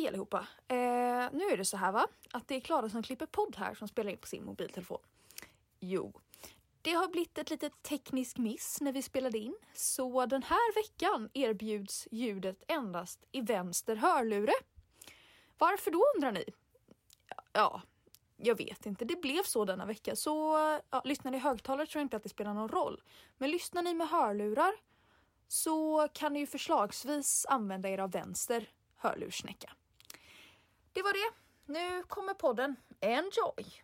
Hej allihopa! Eh, nu är det så här va, att det är Klara som klipper podd här som spelar in på sin mobiltelefon. Jo, det har blivit ett litet teknisk miss när vi spelade in, så den här veckan erbjuds ljudet endast i vänster hörlure. Varför då undrar ni? Ja, jag vet inte. Det blev så denna vecka, så ja, lyssnar ni i högtalare tror jag inte att det spelar någon roll. Men lyssnar ni med hörlurar så kan ni ju förslagsvis använda er av vänster hörlurssnäcka. Det var det. Nu kommer podden. Enjoy!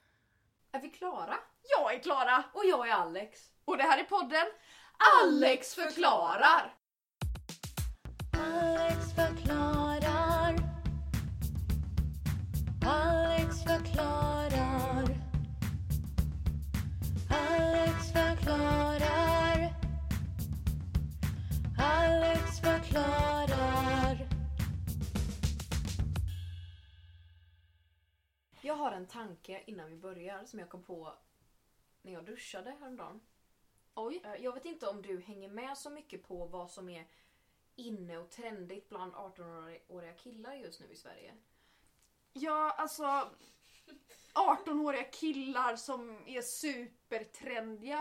Är vi klara? Jag är Klara Och jag är Alex. och det här är podden Alex förklarar. Alex förklarar. Alex förklarar. Alex förklarar. Alex förklarar. Jag har en tanke innan vi börjar som jag kom på när jag duschade häromdagen. Oj. Eh, Jag vet inte om du hänger med så mycket på vad som är inne och trendigt bland 18-åriga killar just nu i Sverige. Ja, alltså 18-åriga killar som är supertrendiga,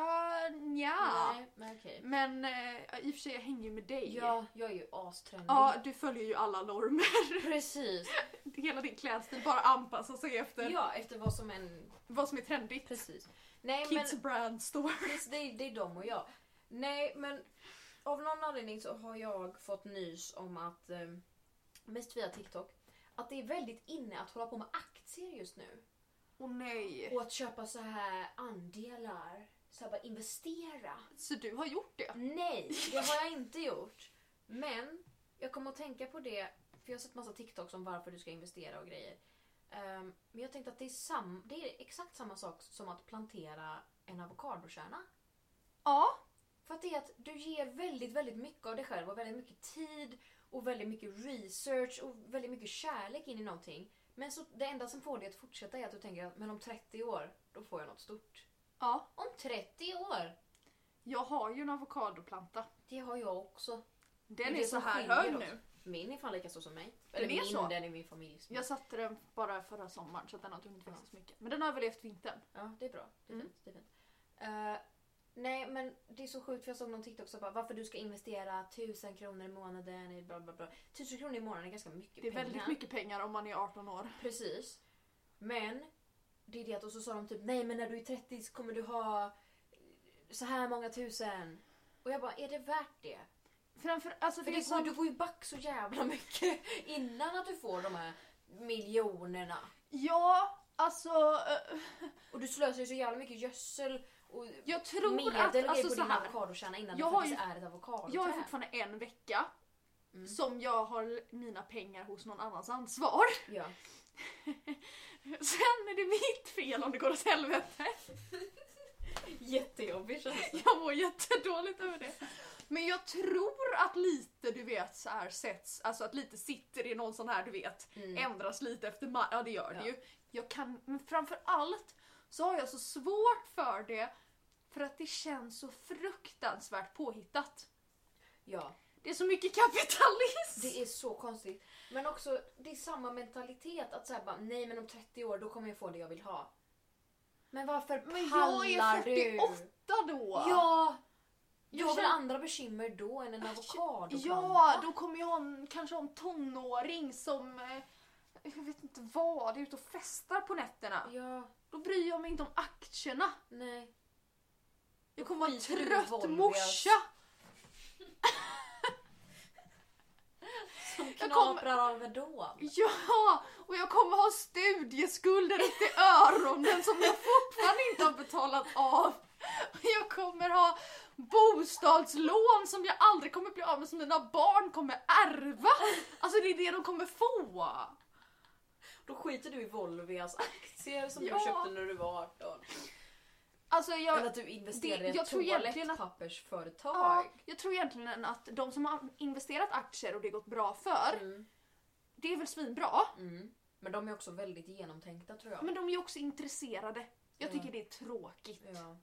nja. Nej, men okej. Men eh, i och för sig jag hänger ju med dig. Ja, jag är ju astrendig. Ja, du följer ju alla normer. Precis. Hela din klädstil bara anpassar sig efter Ja, efter vad som en... vad som är trendigt. Precis. Nej, Kids men... brand store. Precis, det, är, det är de och jag. Nej, men av någon anledning så har jag fått nys om att, eh, mest via TikTok, att det är väldigt inne att hålla på med aktier just nu. Åh nej. Och att köpa så här andelar. Så här bara investera. Så du har gjort det? Nej, det har jag inte gjort. Men jag kommer att tänka på det, för jag har sett massa TikToks om varför du ska investera och grejer. Ehm, men jag tänkte att det är, sam, det är exakt samma sak som att plantera en avokadokärna. Ja. För att det är att du ger väldigt, väldigt mycket av dig själv och väldigt mycket tid och väldigt mycket research och väldigt mycket kärlek in i någonting. Men så det enda som får dig att fortsätta är att du tänker att men om 30 år, då får jag något stort. Ja. Om 30 år! Jag har ju en avokadoplanta. Det har jag också. Den är det så här hög nu. Min är fan lika stor som mig. Eller är min, så? den är min familjs. Jag satte den bara förra sommaren så den har inte hunnit växa så mycket. Men den har överlevt vintern. Ja, det är bra. Det är Mm. fint. Det är fint. Eh, nej, men det är så sjukt för jag såg någon TikTok som bara varför du ska investera tusen kronor i månaden i bla bla bla. Tusen kronor i månaden är ganska mycket Det är pengar. väldigt mycket pengar om man är 18 år. Precis. Men det är det att och så sa de typ nej men när du är 30 så kommer du ha så här många tusen. Och jag bara, är det värt det? Framför, alltså För det, det går, som, du går ju back så jävla mycket innan att du får de här miljonerna. Ja, alltså... eh, Och du slösar ju så jävla mycket gödsel och jag tror medel och att... grejer Alltså på din avokadokärna innan Jag det faktiskt ju- är ett avokadoträd. jag har fortfarande en vecka Mm. som jag har mina pengar hos någon annans ansvar. Ja. Sen är det mitt fel om det går åt helvete. Jättejobbigt känns det. Jag mår jättedåligt över det. Men jag tror att lite du vet så här sätts, alltså att lite sitter i någon sån här du vet, Mm. ändras lite efter ja det gör det Ja. ju. Jag kan, men framför allt så har jag så svårt för det för att det känns så fruktansvärt påhittat. Ja. Det är så mycket kapitalism! Det är så konstigt. Men också, det är samma mentalitet att säga bara nej men om 30 år då kommer jag få det jag vill ha. Men varför Men jag pallar är du? 48 då! Ja! Du Jag har väl andra bekymmer då än en avokadoplanta? Ja, då kommer jag ha en, kanske ha en tonåring som eh, jag vet inte vad, är ute och festar på nätterna. Ja, Då bryr jag mig inte om aktierna. nej. Jag kommer vara en trött morsa. Som knaprar av Alvedon. Ja, och jag kommer ha studieskulder upp till öronen som jag fortfarande inte har betalat av. Jag kommer ha bostadslån som jag aldrig kommer bli av med som mina barn kommer ärva. Alltså det är det de kommer få. Då skiter du i Volvias aktier som Ja. du köpte när du var 18. Alltså jag, Eller att du investerar det- i jag ett tror egentligen att- toalettpappersföretag. Ja, jag tror egentligen att de som har investerat aktier och det gått bra för, Mm. det är väl svinbra. Mm. Men de är också väldigt genomtänkta tror jag. Men de är ju också intresserade. Jag Ja. tycker det är tråkigt. Ja.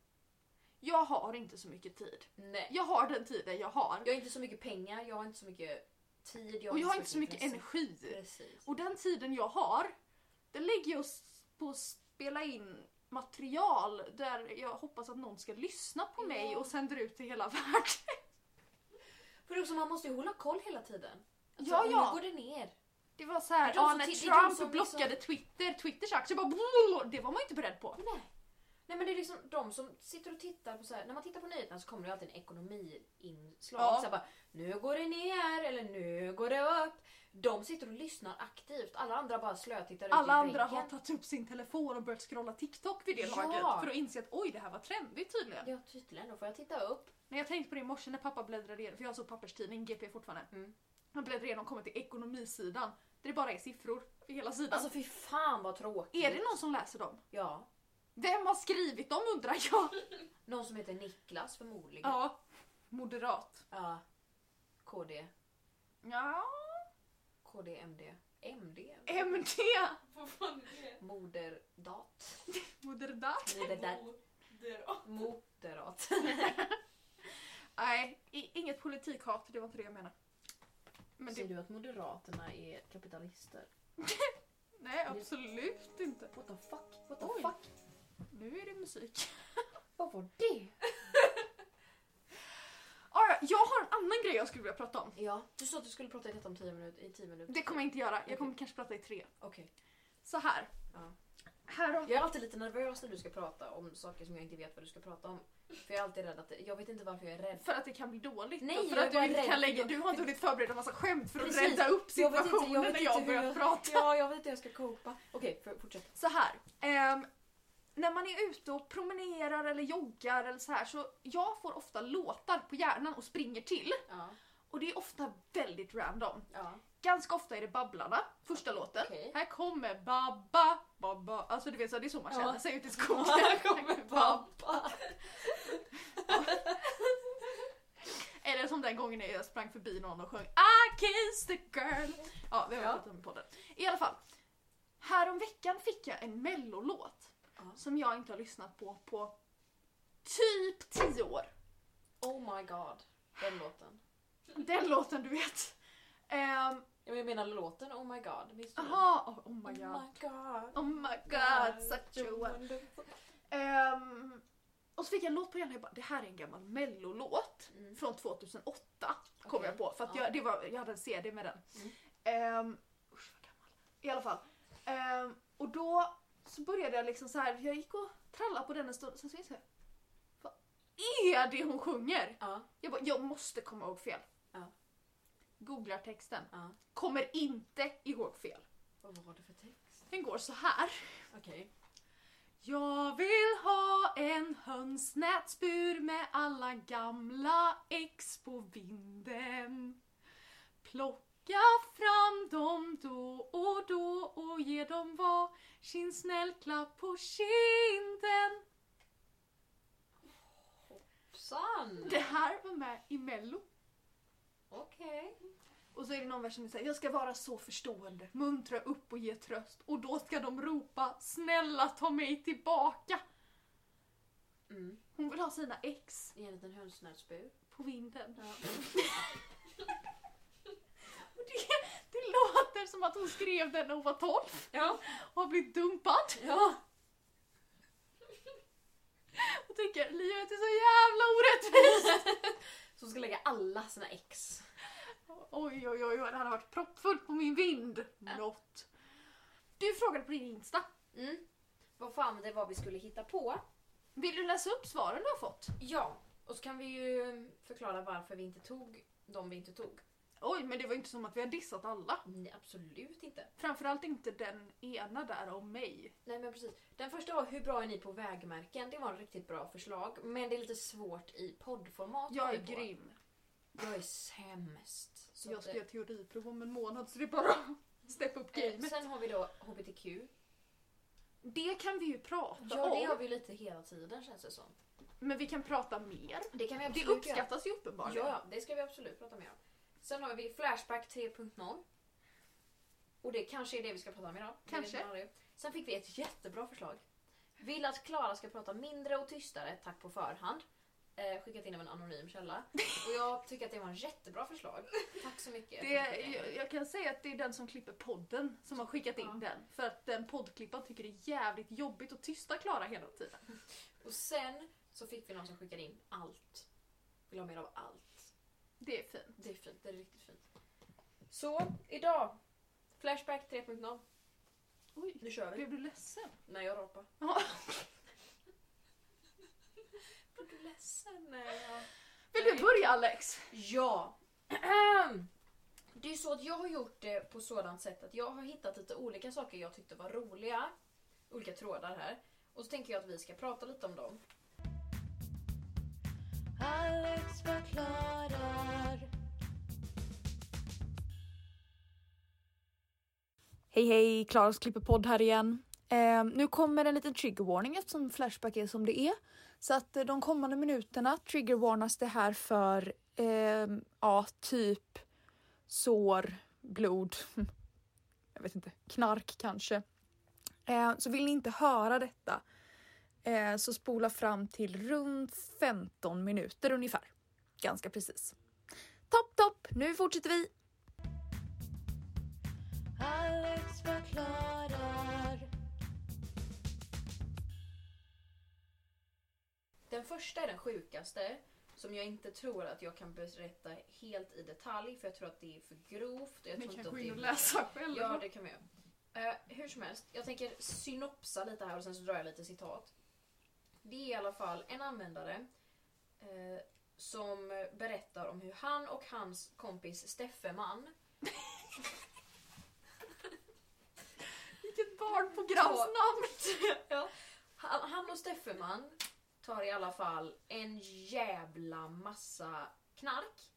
Jag har inte så mycket tid. Nej. Jag har den tiden jag har. Jag har inte så mycket pengar, jag har inte så mycket tid jag Och jag har inte så mycket intresse. energi. Precis. Och den tiden jag har, den lägger jag på att spela in material där jag hoppas att någon ska lyssna på mig Ja. och sänder ut till hela världen. För också, man måste ju hålla koll hela tiden. Alltså, Ja, ja. Nu går det ner. Det var så här, ja, som när Trump som blockade liksom- Twitter, Twitters aktie bara det var man inte beredd på. Nej. Nej men det är liksom de som sitter och tittar på så här, när man tittar på nyheterna så kommer det alltid en ekonomiinslag. Ja. Så här bara, nu går det ner eller nu går det upp. De sitter och lyssnar aktivt. Alla andra bara slötittar ut Alla i andra har tagit upp sin telefon och börjat scrolla TikTok vid det Ja. laget för att inse att oj, det här var trendigt tydligen. Ja tydligen, då får jag titta upp. Men jag tänkte på det i morse när pappa bläddrade igenom, för jag har så papperstidning, GP fortfarande. Mm. Han bläddrar igenom och kommer till ekonomisidan där det bara är siffror hela sidan. Alltså fy fan vad tråkigt. är det någon som läser dem? Ja. Vem har skrivit dem undrar jag? Någon som heter Niklas förmodligen. Ja. Moderat. Ja. KD. Ja. KD, MD. MD? MD. Vad fan är det? Moderdat. Moderat. Moderdat. Moderat. Moderat. Nej, i- inget politikhat, det var inte det jag menade. Men Ser det, du att Moderaterna är kapitalister? nej, absolut inte. What the fuck? What the Oj. fuck? Nu är det musik. Vad var det? Ah, ja, jag har en annan grej jag skulle vilja prata om. Ja, du sa att du skulle prata i detta om 10 minuter, i 10 minuter. Det kommer jag inte göra. Jag kommer kanske prata i tre. Okej. Så här. Ja. Härom... Jag är alltid lite nervös när du ska prata om saker som jag inte vet vad du ska prata om. För jag är alltid rädd att det, jag vet inte varför jag är rädd. För att det kan bli dåligt. Nej, och för jag är att du bara inte rädd. kan lägga... Du har inte hunnit förbereda massa skämt för att Precis. rädda upp Jag vet inte- situationen jag vet när inte jag hur börjar prata. Ja, jag vet inte hur jag ska copa. Okej, för, fortsätt. Så här. ehm, när man är ute och promenerar eller joggar eller så här så jag får ofta låtar på hjärnan och springer till. Ja. Och det är ofta väldigt random. Ja. Ganska ofta är det Babblarna, första låten. Okej. Här kommer Babba, Babba. Alltså du vet så det är så man Ja. känner sig ute i skogen. Här kommer pappa. Eller som den gången jag sprang förbi någon och sjöng I kissed the girl. Ja, vi har Ja. pratat om i podden. I alla fall. Härom veckan fick jag en mellolåt Ja. som jag inte har lyssnat på på typ 10 år. Oh my god. Den låten. Den låten du vet. Men Jag menar låten Oh my god. Minns du den? Jaha, oh, oh my Oh god. my god. Oh my god, such a wonderful. Ehm, och så fick jag en låt på hjärnan jag bara, det här är en gammal mellolåt Mm. från 2008 kom jag på för att Ja. jag, det var, jag hade en CD med den. Mm. Ehm, usch vad gammal. I alla fall. Ehm, och då så började jag liksom så här, jag gick och trallade på den en stund sen så insåg jag, vad är det hon sjunger? Ja. Jag bara, jag måste komma ihåg fel. Ja. Googlar texten. ja. Kommer inte ihåg fel. Vad var det för text? Den går så här. Okej. Jag vill ha en hönsnätsbur med alla gamla ex på vinden. Plocka fram dem då och då och ge dem var sin snällklapp på kinden. Hoppsan! Det här var med i mello. Okej. Och så är det någon vers som säger jag ska vara så förstående, muntra upp och ge tröst. Och då ska de ropa snälla ta mig tillbaka. Mm. Hon vill ha sina ex I en liten hönsnätsbur. på vinden. Ja. Det, det låter som att hon skrev den när hon var 12 Ja. och har blivit dumpad. ja. Och tycker livet är så jävla orättvist. Så ska lägga alla sina ex. Oj, oj, oj, det hade varit proppfullt på min vind. Något. Du frågade på din Insta. Mm. Vad fan det var vi skulle hitta på. Vill du läsa upp svaren du har fått? Ja. Och så kan vi ju förklara varför vi inte tog de vi inte tog. Oj, men det var inte som att vi har dissat alla. Nej, absolut inte. Framförallt inte den ena där om mig. Nej men precis. Den första var hur bra är ni på vägmärken? Det var ett riktigt bra förslag. Men det är lite svårt i poddformat. Jag är på. grym. Jag är sämst. Så Jag ska göra teoriprov om en månad så det är bara steppa upp eh. Sen har vi då HBTQ. Det kan vi ju prata Ja det har om. vi lite hela tiden känns det som. Men vi kan prata mer. Det kan vi Det absolut göra. uppskattas ju uppenbarligen. Ja, det ska vi absolut prata mer om. Sen har vi Flashback 3.0. Och det kanske är det vi ska prata om idag. Kanske. Sen fick vi ett jättebra förslag. Vill att Klara ska prata mindre och tystare, tack på förhand. Eh, skickat in av en anonym källa. Och jag tycker att det var en jättebra förslag. Tack så mycket. Det, jag, jag kan säga att det är den som klipper podden som har skickat in Ja. den. För att den poddklipparen tycker det är jävligt jobbigt att tysta Klara hela tiden. Och sen så fick vi någon som skickade in allt. Vill ha mer av allt. Det är fint. Det är fint, det är riktigt fint. Så, idag. Flashback 3.0. Oj, Nu kör vi. blev du ledsen? Nej, jag rapar. Ja. Blev du ledsen? Nej, jag... Vill du börja Alex? Ja. Det är så att jag har gjort det på sådant sätt att jag har hittat lite olika saker jag tyckte var roliga. Olika trådar här. Och så tänker jag att vi ska prata lite om dem. Alex förklarar. Hej hej, Klaras klipperpodd här igen. Eh, nu kommer en liten trigger warning eftersom Flashback är som det är. Så att eh, de kommande minuterna triggervarnas det här för eh, ja, typ sår, blod, jag vet inte, knark kanske. Eh, så vill ni inte höra detta eh, så spola fram till runt 15 minuter ungefär. Ganska precis. Topp, topp! Nu fortsätter vi! Alex förklarar. Den första är den sjukaste. Som jag inte tror att jag kan berätta helt i detalj för jag tror att det är för grovt. Jag Ni tror kan inte gå in och läsa själva. Ja, det kan vi göra. Eh, hur som helst, jag tänker synopsa lite här och sen så drar jag lite citat. Det är i alla fall en användare eh, som berättar om hur han och hans kompis Steffeman Vilket barnprogramsnamn! ja. han, han och Steffeman tar i alla fall en jävla massa knark.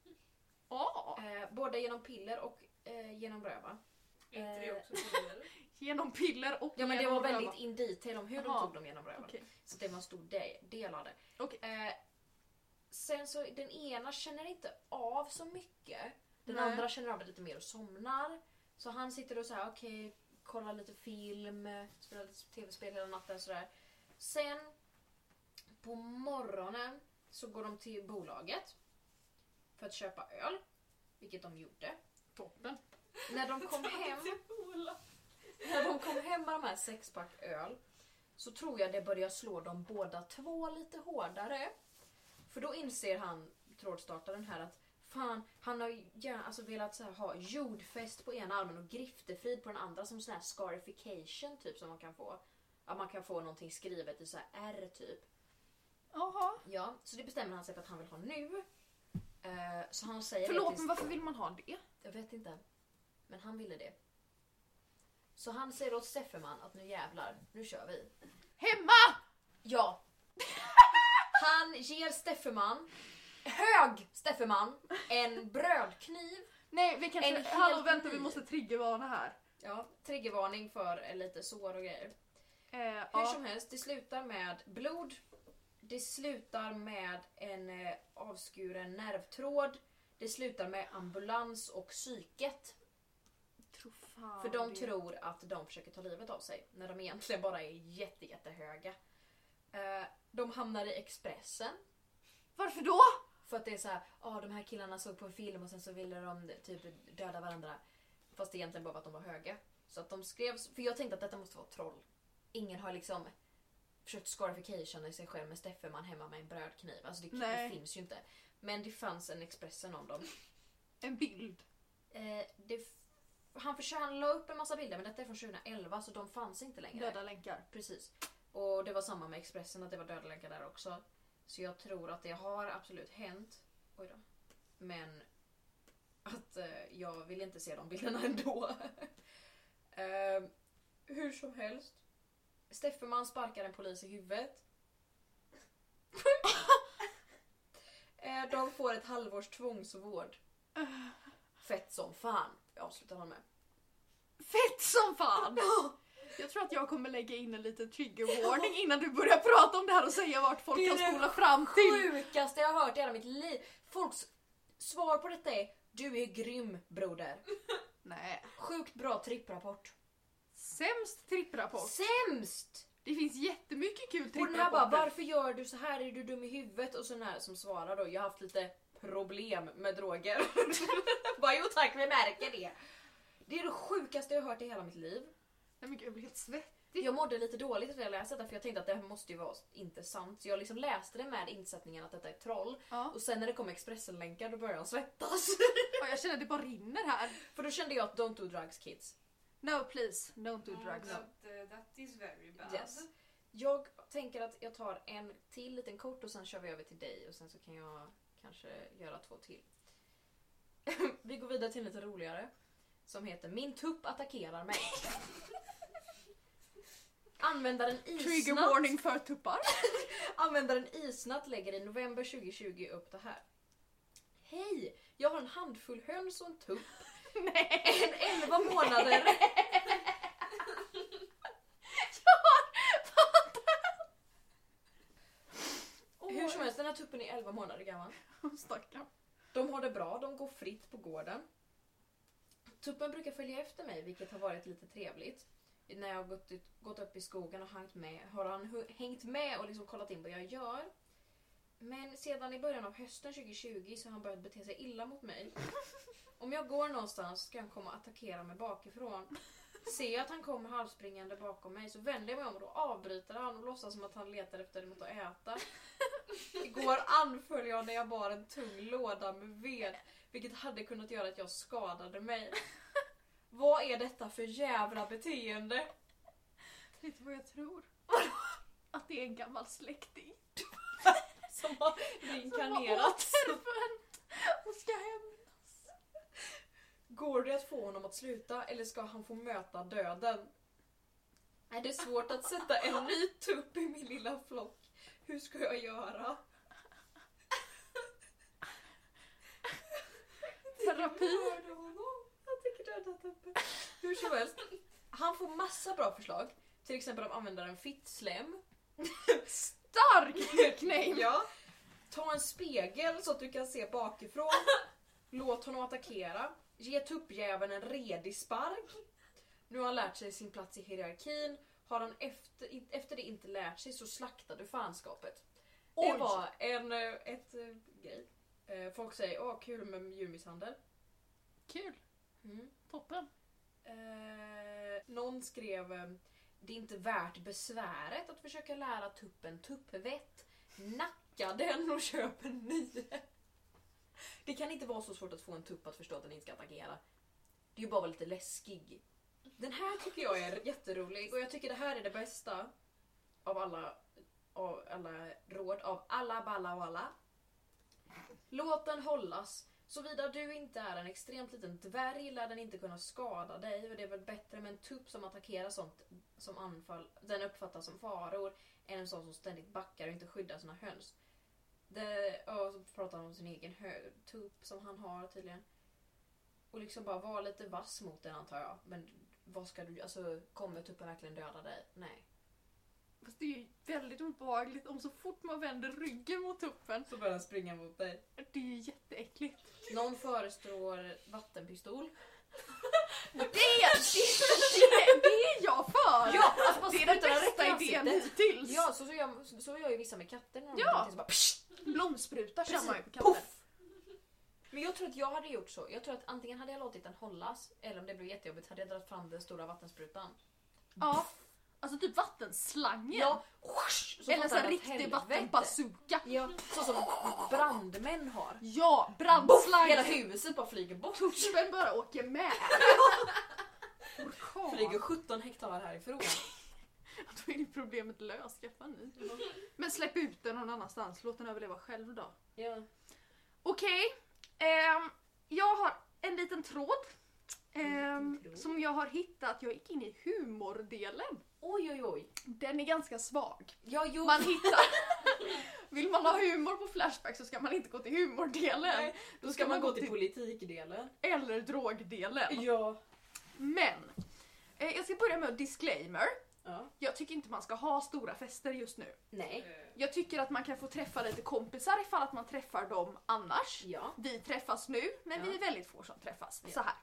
Ja, Eh, både genom piller och eh, genom röva. Är inte det Eh. också piller? genom piller och Ja men det genom var röva. väldigt in detail om hur de tog dem genom röven. Okej. Så det var en stor de- del av det. Okej. Eh, sen så den ena känner inte av så mycket. Den Nej. andra känner av det lite mer och somnar. Så han sitter och säger okej, kollar lite film, spelar lite tv-spel hela natten sådär. Sen på morgonen så går de till bolaget för att köpa öl. Vilket de gjorde. Toppen. När de kom hem när de kom hem med de här sexpack öl så tror jag det börjar slå dem båda två lite hårdare. För då inser han, trådstartaren här, att fan, han har gärna alltså velat så här, ha jordfäst på ena armen och griftefrid på den andra som sån här scarification typ som man kan få. Att man kan få någonting skrivet i så här R typ. Jaha. Ja, så det bestämmer han sig för att han vill ha nu. Eh, så han säger Förlåt men varför vill man ha det? jag vet inte. Men han ville det. Så han säger åt Steffeman att nu jävlar, nu kör vi. Hemma! Ja! Han ger Steffeman, hög Steffeman, en brödkniv. Nej vi kanske... En hel Hallå vänta vi kniv. måste triggervarna här. Ja, triggervarning för lite sår och grejer. Eh, Hur ja. som helst, det slutar med blod. Det slutar med en eh, avskuren nervtråd. Det slutar med ambulans och psyket. Fan För de det. tror att de försöker ta livet av sig när de egentligen bara är jätte, jättehöga. Eh, de hamnar i Expressen. Varför då? För att det är så här, ah, de här killarna såg på en film och sen så ville de typ döda varandra. Fast det egentligen bara var att de var höga. Så att de skrev, för jag tänkte att detta måste vara troll. Ingen har liksom försökt scarification i sig själv med Steffeman hemma med en brödkniv. Alltså det, det finns ju inte. Men det fanns en Expressen om dem. En bild. Eh, det, han, försökte, han la upp en massa bilder men detta är från 2011 så de fanns inte längre. Döda länkar. Precis. Och det var samma med Expressen, att det var döda länkar där också. Så jag tror att det har absolut hänt. Oj då. Men att eh, jag vill inte se de bilderna ändå. eh, hur som helst. Steffeman sparkar en polis i huvudet. eh, de får ett halvårs tvångsvård. Fett som fan, avslutar han med. Fett som fan! Jag tror att jag kommer lägga in en liten trigger warning innan du börjar prata om det här och säga vart folk Det är kan det spola fram till. sjukaste jag har hört i hela mitt liv. Folks svar på detta är du är grym broder. Nej. Sjukt bra tripprapport. Sämst tripprapport. Sämst! Det finns jättemycket kul Och den här bara, varför gör du så här? Är du dum i huvudet? Och så den här som svarar då, jag har haft lite problem med droger. bara, jo tack, vi märker det. Det är det sjukaste jag har hört i hela mitt liv. Nej men gud, jag blir helt svettig. Jag mådde lite dåligt när jag läste det för jag tänkte att det här måste ju vara inte sant. Så jag liksom läste det med insättningen att detta är troll. Ja. Och sen när det kom Expressen-länkar då började jag svettas. Och jag känner att det bara rinner här. för då kände jag att don't do drugs kids. No please, don't do drugs. That, uh, that is very bad. Yes. Jag tänker att jag tar en till liten kort och sen kör vi över till dig och sen så kan jag kanske göra två till. vi går vidare till en lite roligare. Som heter Min tupp attackerar mig. Användaren Trigger Isnatt, warning för tuppar. användaren Isnatt lägger i november 2020 upp det här. Hej! Jag har en handfull höns och en tupp. Nej. En 11 månader. Hur som helst, den här tuppen är 11 månader gammal. Stackarn. De har det bra, de går fritt på gården. Tuppen brukar följa efter mig, vilket har varit lite trevligt. När jag har gått, ut, gått upp i skogen och hängt med, har han hängt med och liksom kollat in vad jag gör. Men sedan i början av hösten 2020 så har han börjat bete sig illa mot mig. Om jag går någonstans ska han komma och attackera mig bakifrån. Ser jag att han kommer halvspringande bakom mig så vänder jag mig om och då avbryter han och låtsas som att han letar efter något att äta. Igår anföll jag när jag bar en tung låda med ved, vilket hade kunnat göra att jag skadade mig. Vad är detta för jävla beteende? Vet du vad jag tror? Att det är en gammal släkting. Som har reinkarnerats. Och ska hämnas. Går det att få honom att sluta eller ska han få möta döden? Är det svårt att sätta en ny tupp i min lilla flock? Hur ska jag göra? Terapi. Jag tänker döda tuppen. Hur som helst. Han får massa bra förslag. Till exempel om användaren Fittslem. Stark nickname. Ja. Ta en spegel så att du kan se bakifrån. Låt honom attackera. Ge tuppjäveln en redig spark. Nu har han lärt sig sin plats i hierarkin. Har han efter, in- efter det inte lärt sig så slaktar du fanskapet. Det Oj. var en eh, ett, eh, grej. Eh, Folk säger åh kul med djurmisshandel. Kul. Mm. Toppen. Eh, någon skrev det är inte värt besväret att försöka lära tuppen tuppvett. Nacka den och köp en ny. Det kan inte vara så svårt att få en tupp att förstå att den inte ska attackera. Det är ju bara att vara lite läskig. Den här tycker jag är jätterolig och jag tycker det här är det bästa av alla, av alla råd av alla balla och alla. Låt den hållas. Såvida du inte är en extremt liten dvärg lär den inte kunna skada dig och det är väl bättre med en tupp som attackerar sånt som anfall den uppfattas som faror än en sån som ständigt backar och inte skyddar sina höns. Det, och så pratar han om sin egen hö- tupp som han har tydligen. Och liksom bara vara lite vass mot den antar jag. Men vad ska du, alltså kommer tuppen verkligen döda dig? Nej. Fast det är ju väldigt obehagligt om så fort man vänder ryggen mot tuppen. Så börjar den springa mot dig. Det är ju jätteäckligt. Någon föreslår vattenpistol. Det, det, det, det är jag för! Ja, alltså det är den bästa idén hittills. Ja, så, så, gör, så gör ju vissa med katter när de Ja. så bara, psh, Blomspruta kör man ju på katter. Puff! Men jag tror att jag hade gjort så. Jag tror att antingen hade jag låtit den hållas eller om det blev jättejobbigt hade jag dragit fram den stora vattensprutan. Ja. Alltså typ vattenslangen. Ja, så Eller en den åt riktig vattenbazooka. Ja, så som brandmän har. Ja, Hela brandslang. huset bara flyger bort. Tuppen bara åker med. Orkan. Flyger 17 hektar härifrån. Då är det problemet löst. Skaffa en ny. Men släpp ut den någon annanstans. Låt den överleva själv då. Ja. Okej. Ehm, jag har en liten tråd. ehm, som jag har hittat. Jag gick in i humordelen. Oj, oj, oj. Den är ganska svag. Ja, jo. Man hittar... Vill man ha humor på Flashback så ska man inte gå till humordelen. Nej, Då ska man gå till politikdelen. Eller drogdelen. Ja. Men, eh, jag ska börja med disclaimer. Ja. Jag tycker inte man ska ha stora fester just nu. Nej. Eh, Jag tycker att man kan få träffa lite kompisar ifall att man träffar dem annars. Ja. Vi träffas nu, men Ja. vi är väldigt få som träffas. Ja. Så här.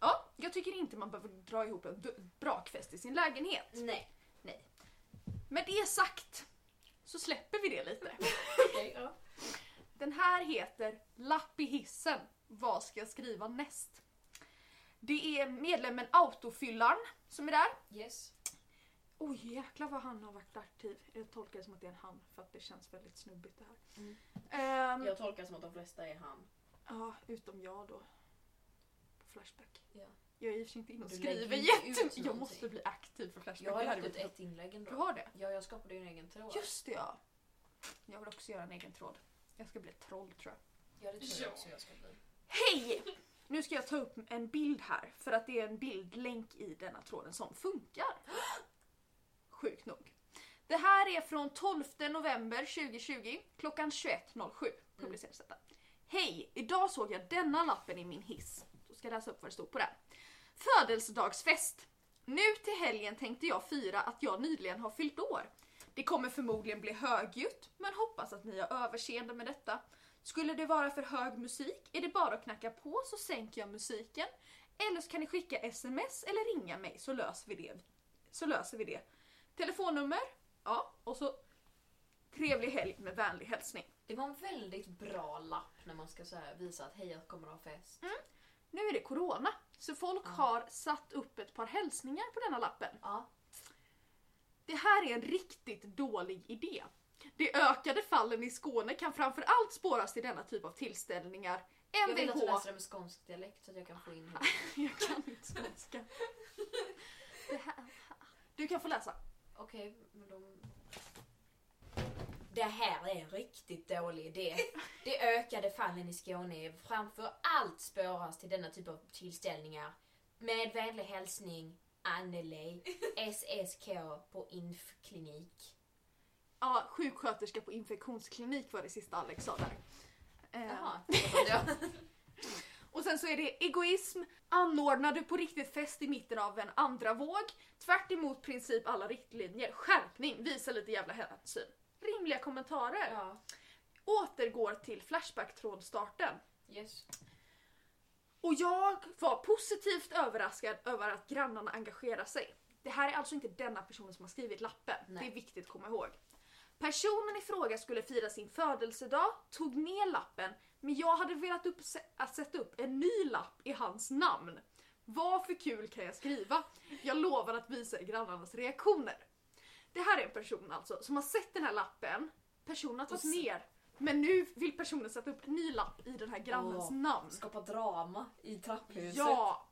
Ja, jag tycker inte man behöver dra ihop en brakfest i sin lägenhet. Nej. Med det sagt så släpper vi det lite. Okej, ja. Den här heter Lapp i hissen. Vad ska jag skriva näst? Det är medlemmen Autofyllaren som är där. Yes. Oj jäklar vad han har varit aktiv. Jag tolkar det som att det är en han för att det känns väldigt snubbigt det här. Mm. Ehm, Jag tolkar som att de flesta är han. Ja, utom jag då. På Flashback. Ja. Jag är i och för sig inte inne och skriver jättemycket. Jag måste bli aktiv för Flashback. Jag har Det ut varit- ett inlägg ändå. Du har det? Ja, jag skapade en egen tråd. Just det ja. Jag vill också göra en egen tråd. Jag ska bli ett troll tror jag. Ja, det tror Ja. jag också jag ska bli. Hej! Nu ska jag ta upp en bild här för att det är en bildlänk i denna tråden som funkar. Det här är från 12 november 2020 klockan 21.07 publiceras detta. Hej! Idag såg jag denna lappen i min hiss. Då ska jag läsa upp vad det stod på den. Födelsedagsfest. Nu till helgen tänkte jag fira att jag nyligen har fyllt år. Det kommer förmodligen bli högljutt, men hoppas att ni har överseende med detta. Skulle det vara för hög musik är det bara att knacka på så sänker jag musiken. Eller så kan ni skicka sms eller ringa mig så löser vi det. Så löser vi det. Telefonnummer? Ja, och så trevlig helg med vänlig hälsning. Det var en väldigt bra lapp när man ska så här visa att hej, jag kommer att ha fest. Nu är det corona, så folk Ja. har satt upp ett par hälsningar på denna lappen. Ja. Det här är en riktigt dålig idé. De ökade fallen i Skåne kan framför allt spåras till denna typ av tillställningar. Jag vill att du Mvh läser det med skånsk dialekt så att jag kan få in Jag kan inte skånska. Det här. Du kan få läsa. Okej, men de... Det här är en riktigt dålig idé. De ökade fallen i Skåne framför allt spåras till denna typ av tillställningar. Med vänlig hälsning Anneli, SSK på Infklinik. Ja, sjuksköterska på infektionsklinik var det sista Alex sa där. Eh, Jaha. Och sen så är det egoism. Anordnar du på riktigt fest i mitten av en andra våg? Tvärt emot princip alla riktlinjer. Skärpning, visa lite jävla hänsyn. Rimliga kommentarer. Ja, Återgår till Flashback-trådstarten. yes. Och jag var positivt överraskad över att grannarna engagerar sig. Det här är alltså inte denna personen som har skrivit lappen. Nej. Det är viktigt att komma ihåg. Personen i fråga skulle fira sin födelsedag, tog ner lappen, men jag hade velat upp, att sätta upp en ny lapp i hans namn. Vad för kul kan jag skriva? Jag lovar att visa grannarnas reaktioner. Det här är en person alltså som har sett den här lappen, personen har tagit Och ner, men nu vill personen sätta upp en ny lapp i den här grannens Åh. namn. Skapa drama i trapphuset. Ja!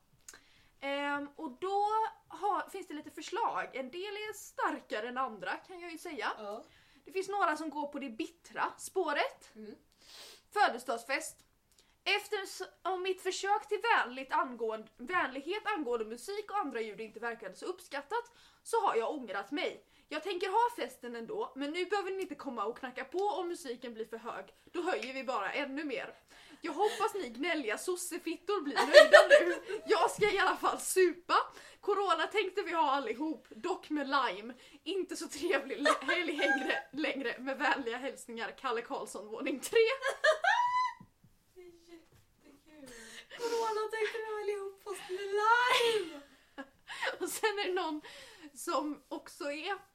Ehm, och då har, finns det lite förslag. En del är starkare än andra kan jag ju säga. Ja. Det finns några som går på det bittra spåret. Mm. Födelsedagsfest. Efter s- om mitt försök till vänligt angående, vänlighet angående musik och andra ljud inte verkade så uppskattat så har jag ångrat mig. Jag tänker ha festen ändå, men nu behöver ni inte komma och knacka på om musiken blir för hög. Då höjer vi bara ännu mer. Jag hoppas ni gnälliga sossefittor blir nöjda nu. Jag ska i alla fall supa. Corona tänkte vi ha allihop, dock med lime. Inte så trevlig helg längre, längre med vänliga hälsningar Kalle Karlsson våning 3. Corona tänkte vi allihop fast med lime! Och sen är det någon som också är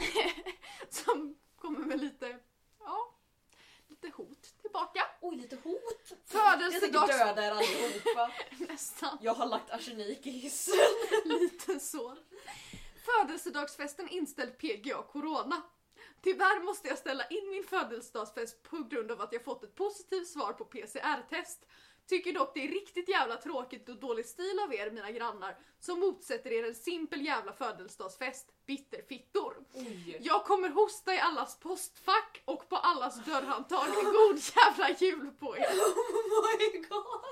som kommer med lite, ja, lite hot tillbaka. Oj, lite hot. Födelsedags- Jag tänker döda er allihopa. Nästan Jag har lagt arsenik i hissen. lite så. Födelsedagsfesten inställd PGA Corona. Tyvärr måste jag ställa in min födelsedagsfest på grund av att jag fått ett positivt svar på PCR-test. Tycker dock det är riktigt jävla tråkigt och dålig stil av er mina grannar som motsätter er en simpel jävla födelsedagsfest. Bitterfittor. Oj. Jag kommer hosta i allas postfack och på allas dörrhandtag. God jävla jul på er! Oh my god.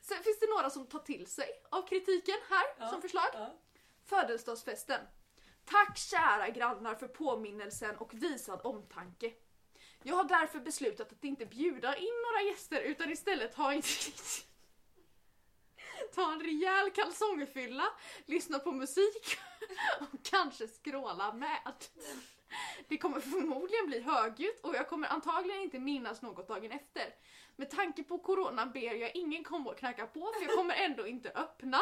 Sen finns det några som tar till sig av kritiken här Ja. som förslag. Ja. Födelsedagsfesten. Tack kära grannar för påminnelsen och visad omtanke. Jag har därför beslutat att inte bjuda in några gäster utan istället ha en, ta en rejäl kalsongfylla, lyssna på musik och kanske skråla med. Det kommer förmodligen bli högljutt och jag kommer antagligen inte minnas något dagen efter. Med tanke på corona ber jag ingen komma och knacka på för jag kommer ändå inte öppna.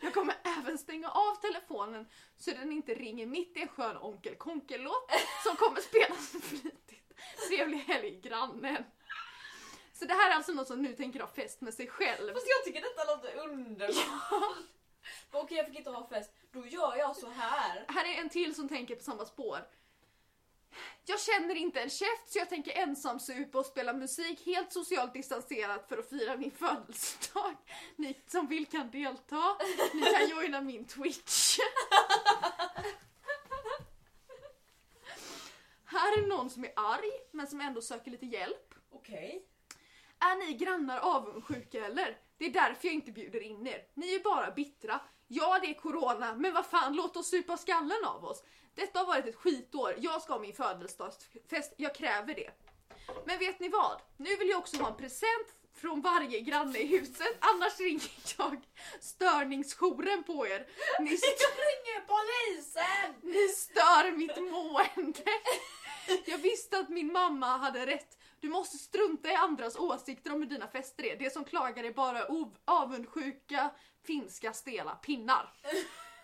Jag kommer även stänga av telefonen så den inte ringer mitt i en skön Onkel Konkel-låt som kommer spelas flitigt. Trevlig helg grannen. Så det här är alltså något som nu tänker ha fest med sig själv. Fast jag tycker detta låter underbart. Okej jag fick inte ha fest, då gör jag så här. Här är en till som tänker på samma spår. Jag känner inte en käft så jag tänker ensam supa och spela musik helt socialt distanserat för att fira min födelsedag. Ni som vill kan delta. Ni kan joina min Twitch. Här är någon som är arg men som ändå söker lite hjälp. Okej. Är ni grannar avundsjuka eller? Det är därför jag inte bjuder in er. Ni är bara bittra. Ja, det är corona, men vad fan, låt oss supa skallen av oss. Detta har varit ett skitår. Jag ska ha min födelsedagsfest. Jag kräver det. Men vet ni vad? Nu vill jag också ha en present från varje granne i huset. Annars ringer jag störningsjouren på er. Ni, st- ringer polisen! ni stör mitt mående. Jag visste att min mamma hade rätt. Du måste strunta i andras åsikter om hur dina fester är. Det som klagar är bara avundsjuka, finska stela pinnar.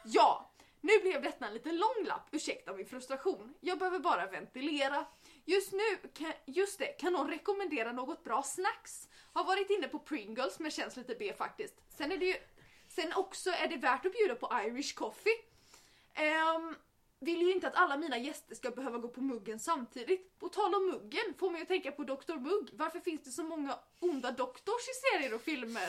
Ja, nu blev detta en liten lång lapp. Ursäkta min frustration. Jag behöver bara ventilera. Just nu, kan, just det, kan någon rekommendera något bra snacks? Har varit inne på Pringles men känns lite B faktiskt. Sen är det ju, sen också är det värt att bjuda på Irish coffee. Um, vill ju inte att alla mina gäster ska behöva gå på muggen samtidigt. På tal om muggen får mig att tänka på Dr Mugg. Varför finns det så många onda doktors i serier och filmer?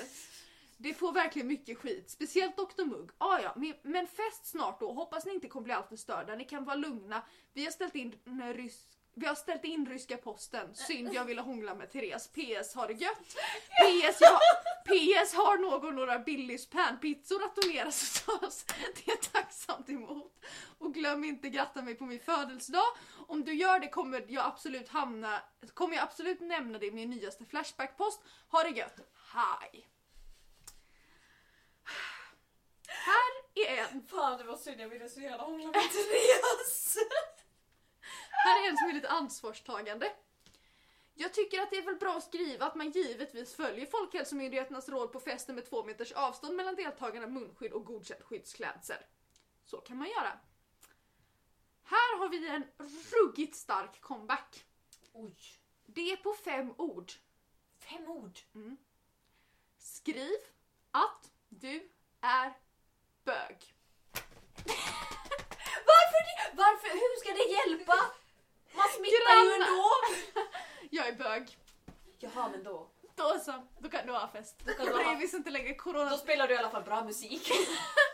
Det får verkligen mycket skit, speciellt Dr Mugg. Ah, ja, men, fest snart då. Hoppas ni inte kommer bli alltför störda. Ni kan vara lugna. Vi har ställt in rysk vi har ställt in ryska posten. Synd jag ville hångla med Therese. PS har det gött. PS, jag, PS har någon några Billys panpizzor att donera så tas det tacksamt emot. Och glöm inte gratta mig på min födelsedag. Om du gör det kommer jag absolut hamna, kommer jag absolut nämna det i min nyaste Flashback-post. Ha det gött. Hej! Här är en, Fan det var synd, jag ville så gärna hångla med Therese. Här är en som är lite ansvarstagande. Jag tycker att det är väl bra att skriva att man givetvis följer Folkhälsomyndigheternas råd på festen med två meters avstånd mellan deltagarna, munskydd och godkänd skyddsklädsel. Så kan man göra. Här har vi en ruggigt stark comeback. Oj. Det är på fem ord. Fem ord. Skriv att du är bög. Varför? Varför? Hur ska det hjälpa? Man smittar ju Grannar. ändå. Jag är bög. Jaha men då. Då så, då kan du ha fest. Då kan du ha- Det inte längre corona. Då spelar du i alla fall bra musik.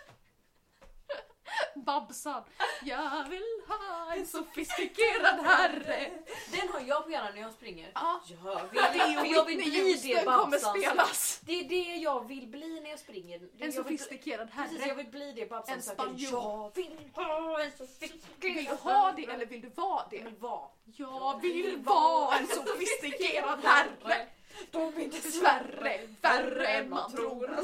Babsan. Jag vill ha en sofistikerad herre. Den har jag på hjärnan när jag springer. Ja. Jag vill, Det är för jag vill bli det Babsan. spelas. Det är det jag vill bli när jag springer. Det En jag vill, sofistikerad Precis, jag herre. vill bli det Babsan En spanjor. Jag vill ha en sofistikerad Vill du ha det eller vill du vara Jag det? vill vara. Jag vill vara en sofistikerad herre. De är Dessvärre värre än man tror.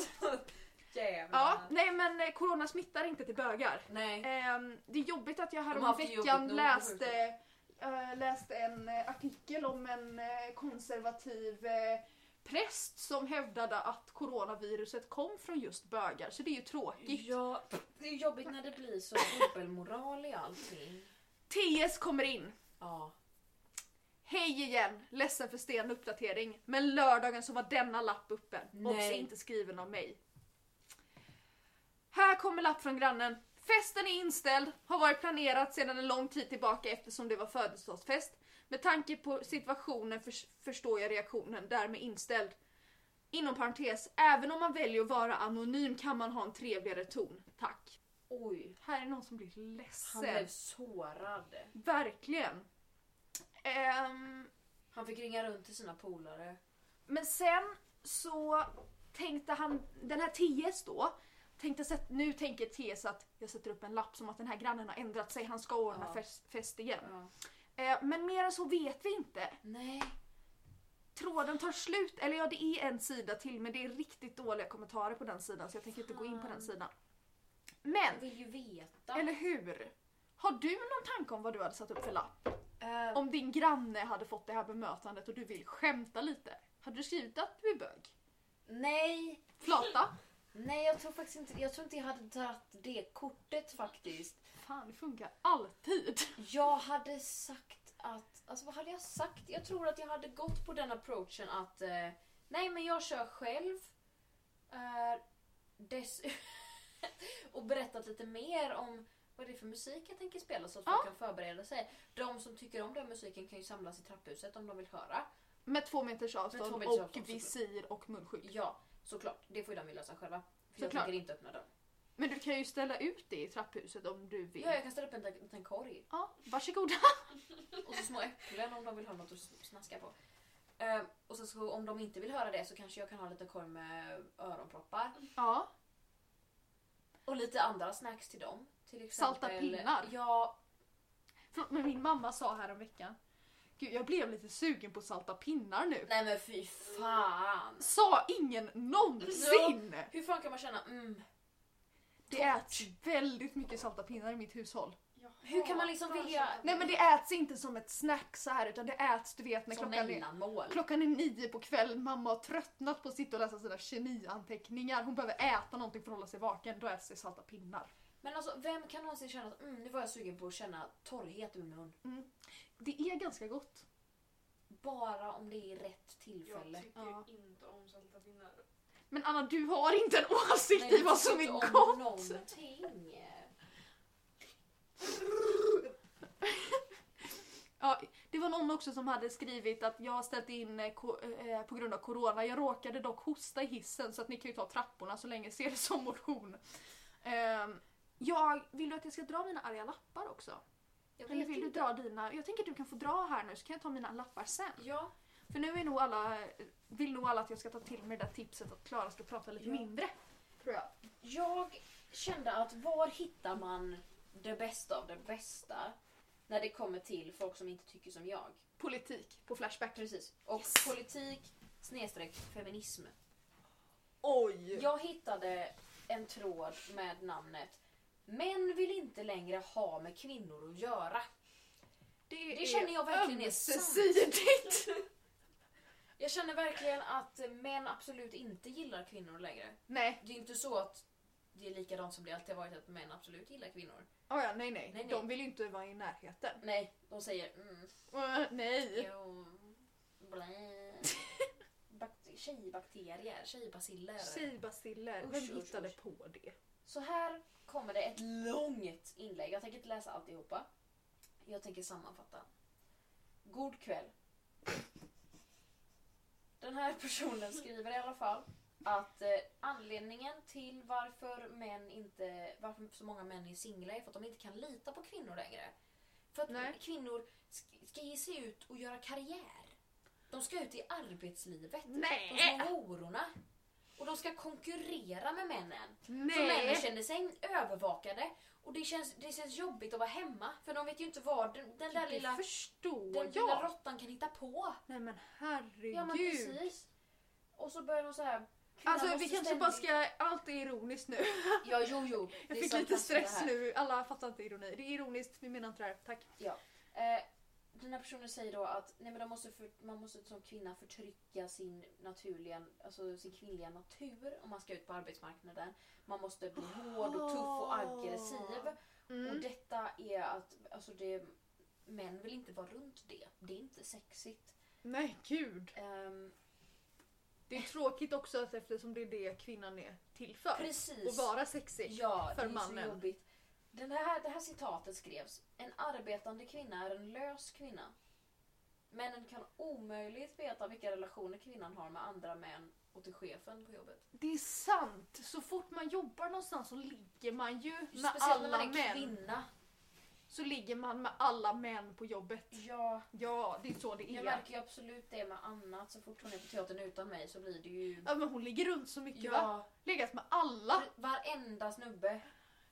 Jävlar. Ja, nej men eh, corona smittar inte till bögar. Nej. Ehm, det är jobbigt att jag häromveckan läste, äh, läste en eh, artikel om en eh, konservativ eh, präst som hävdade att coronaviruset kom från just bögar, så det är ju tråkigt. Ja, det är jobbigt när det blir så dubbelmoral i allting. TS kommer in. Ja. Hej igen! Ledsen för sten uppdatering, men lördagen så var denna lapp uppe. Nej. Obs inte skriven av mig. Här kommer lapp från grannen. Festen är inställd, har varit planerat sedan en lång tid tillbaka eftersom det var födelsedagsfest. Med tanke på situationen förs- förstår jag reaktionen, därmed inställd. Inom parentes, även om man väljer att vara anonym kan man ha en trevligare ton. Tack. Oj. Här är någon som blir Han ledsen. blev sårad. Verkligen. Ehm, Han fick ringa runt till sina polare. Men sen så tänkte han, den här TS då, tänkte sätt, nu tänker TS att jag sätter upp en lapp som att den här grannen har ändrat sig, han ska ordna Ja. fest, fest igen. Ja. Eh, men mer än så vet vi inte. Nej. Tråden tar slut, eller ja det är en sida till men det är riktigt dåliga kommentarer på den sidan så jag tänker inte gå in på den sidan. Jag Men, vill ju veta. eller hur? Har du någon tanke om vad du hade satt upp för lapp? Eh, Om din granne hade fått det här bemötandet och du vill skämta lite, hade du skrivit att du är bög? nej. Flata? Nej, jag tror faktiskt inte, jag tror inte jag hade tagit det kortet faktiskt. Fan, det funkar alltid. Jag hade sagt att, alltså vad hade jag sagt? Jag tror att jag hade gått på den approachen att eh, nej men jag kör själv. Eh, dess och berättat lite mer om vad det är för musik jag tänker spela så att folk Ja. kan förbereda sig. De som tycker om den musiken kan ju samlas i trapphuset om de vill höra. Med två meters avstånd två meters och avstånd, visir och munskydd. Ja, såklart. Det får ju de ju lösa själva. För jag Såklart. tänker inte öppna dörren. Men du kan ju ställa ut det i trapphuset om du vill. Ja, jag kan ställa upp en liten korg. Ja, varsågoda. Och så små äpplen om de vill ha något att snaska på. Eh, och sen så om de inte vill höra det så kanske jag kan ha lite korv med öronproppar. Ja. Och lite andra snacks till dem. Till exempel, Salta pinnar. Ja, Förlåt, men min mamma sa här om veckan. Gud, jag blev lite sugen på salta pinnar nu. nej men fy fan. Sa ingen någonsin! Hur fan kan man känna mm, Det äts väldigt mycket salta pinnar i mitt hushåll. Hur kan man liksom vilja... Nej men det äts inte som ett snack så här utan det äts du vet när som klockan är, klockan är nio på kvällen, mamma har tröttnat på att sitta och läsa sina kemianteckningar. Hon behöver äta någonting för att hålla sig vaken. Då äts det salta pinnar. Men alltså vem kan någonsin känna att mm, nu var jag sugen på att känna torrhet i min mun. Det är ganska gott. Bara om det är rätt Jag tillfälle. tycker Ja. inte om salta pinnar. Men Anna du har inte en åsikt Nej, i jag vad som är gott. någonting. Ja, det var någon också som hade skrivit att jag har ställt in eh, ko- eh, på grund av corona. Jag råkade dock hosta i hissen så att ni kan ju ta trapporna så länge ser det som motion. Ehm, jag vill du att jag ska dra mina arga lappar också? Jag Eller vill du inte. dra dina? Jag tänker att du kan få dra här nu så kan jag ta mina lappar sen. Ja, För nu är nog alla, vill nog alla att jag ska ta till mig det där tipset att Klara ska prata lite Ja. mindre. Tror jag. jag kände att var hittar man det bästa av det bästa när det kommer till folk som inte tycker som jag? Politik på Flashback. Precis. Och politik snedstreck feminism. Oj! Jag hittade en tråd med namnet Män vill inte längre ha med kvinnor att göra. det, det känner jag verkligen är ömsesidigt. Jag känner verkligen att män absolut inte gillar kvinnor längre. nej, Det är inte så att det är likadant som det alltid har varit att män absolut gillar kvinnor. oh ja, nej, nej Nej. De vill ju inte vara i närheten. Nej, de säger mm, Uh, nej. jo. Bak- Tjejbakterier, tjejbaciller. Tjejbaciller. Vem hittade usch. på det? Så här kommer det ett långt inlägg. Jag tänker inte läsa alltihopa. Jag tänker sammanfatta. God kväll. Den här personen skriver i alla fall att eh, anledningen till varför män inte, varför så många män är singlar är för att de inte kan lita på kvinnor längre. För att Nej. kvinnor sk- ska ge sig ut och göra karriär. De ska ut i arbetslivet. Nej. De små hororna. Och de ska konkurrera med männen. Så männen Nej! känner sig övervakade. Och det känns, det känns jobbigt att vara hemma. För de vet ju inte vad den, den där Det lilla, förstår den lilla råttan kan hitta på. Nej men herregud. Ja men precis. Och så börjar de så här. Alltså vi kanske bara ständigt- ska, allt är ironiskt nu. Ja jo jo. Jag fick lite det stress nu, alla fattar inte ironi. Det är ironiskt, vi menar inte det här. Tack. Eh, den här personen säger då att nej, men de måste för, man måste som kvinna förtrycka sin naturliga, alltså sin kvinnliga natur om man ska ut på arbetsmarknaden. Man måste bli hård och tuff och aggressiv. Och Mm. detta är att alltså det, män vill inte vara runt det. Det är inte sexigt. Nej gud. Ehm, Det är tråkigt också att eftersom det är det kvinnan är till för. precis. Att vara sexig. Ja, för det är mannen. så jobbigt. Den här, det här citatet skrevs. En arbetande kvinna är en lös kvinna. Männen kan omöjligt veta vilka relationer kvinnan har med andra män och till chefen på jobbet. Det är sant. Så fort man jobbar någonstans så ligger man ju med Speciellt när alla man är män. kvinna. Så ligger man med alla män på jobbet. Ja, Ja, det är så det jag är. märker ju absolut det med annat. Så fort hon är på teatern utan mig så blir det ju... Ja, men hon ligger runt så mycket va? Ja, Legat med alla. varenda snubbe.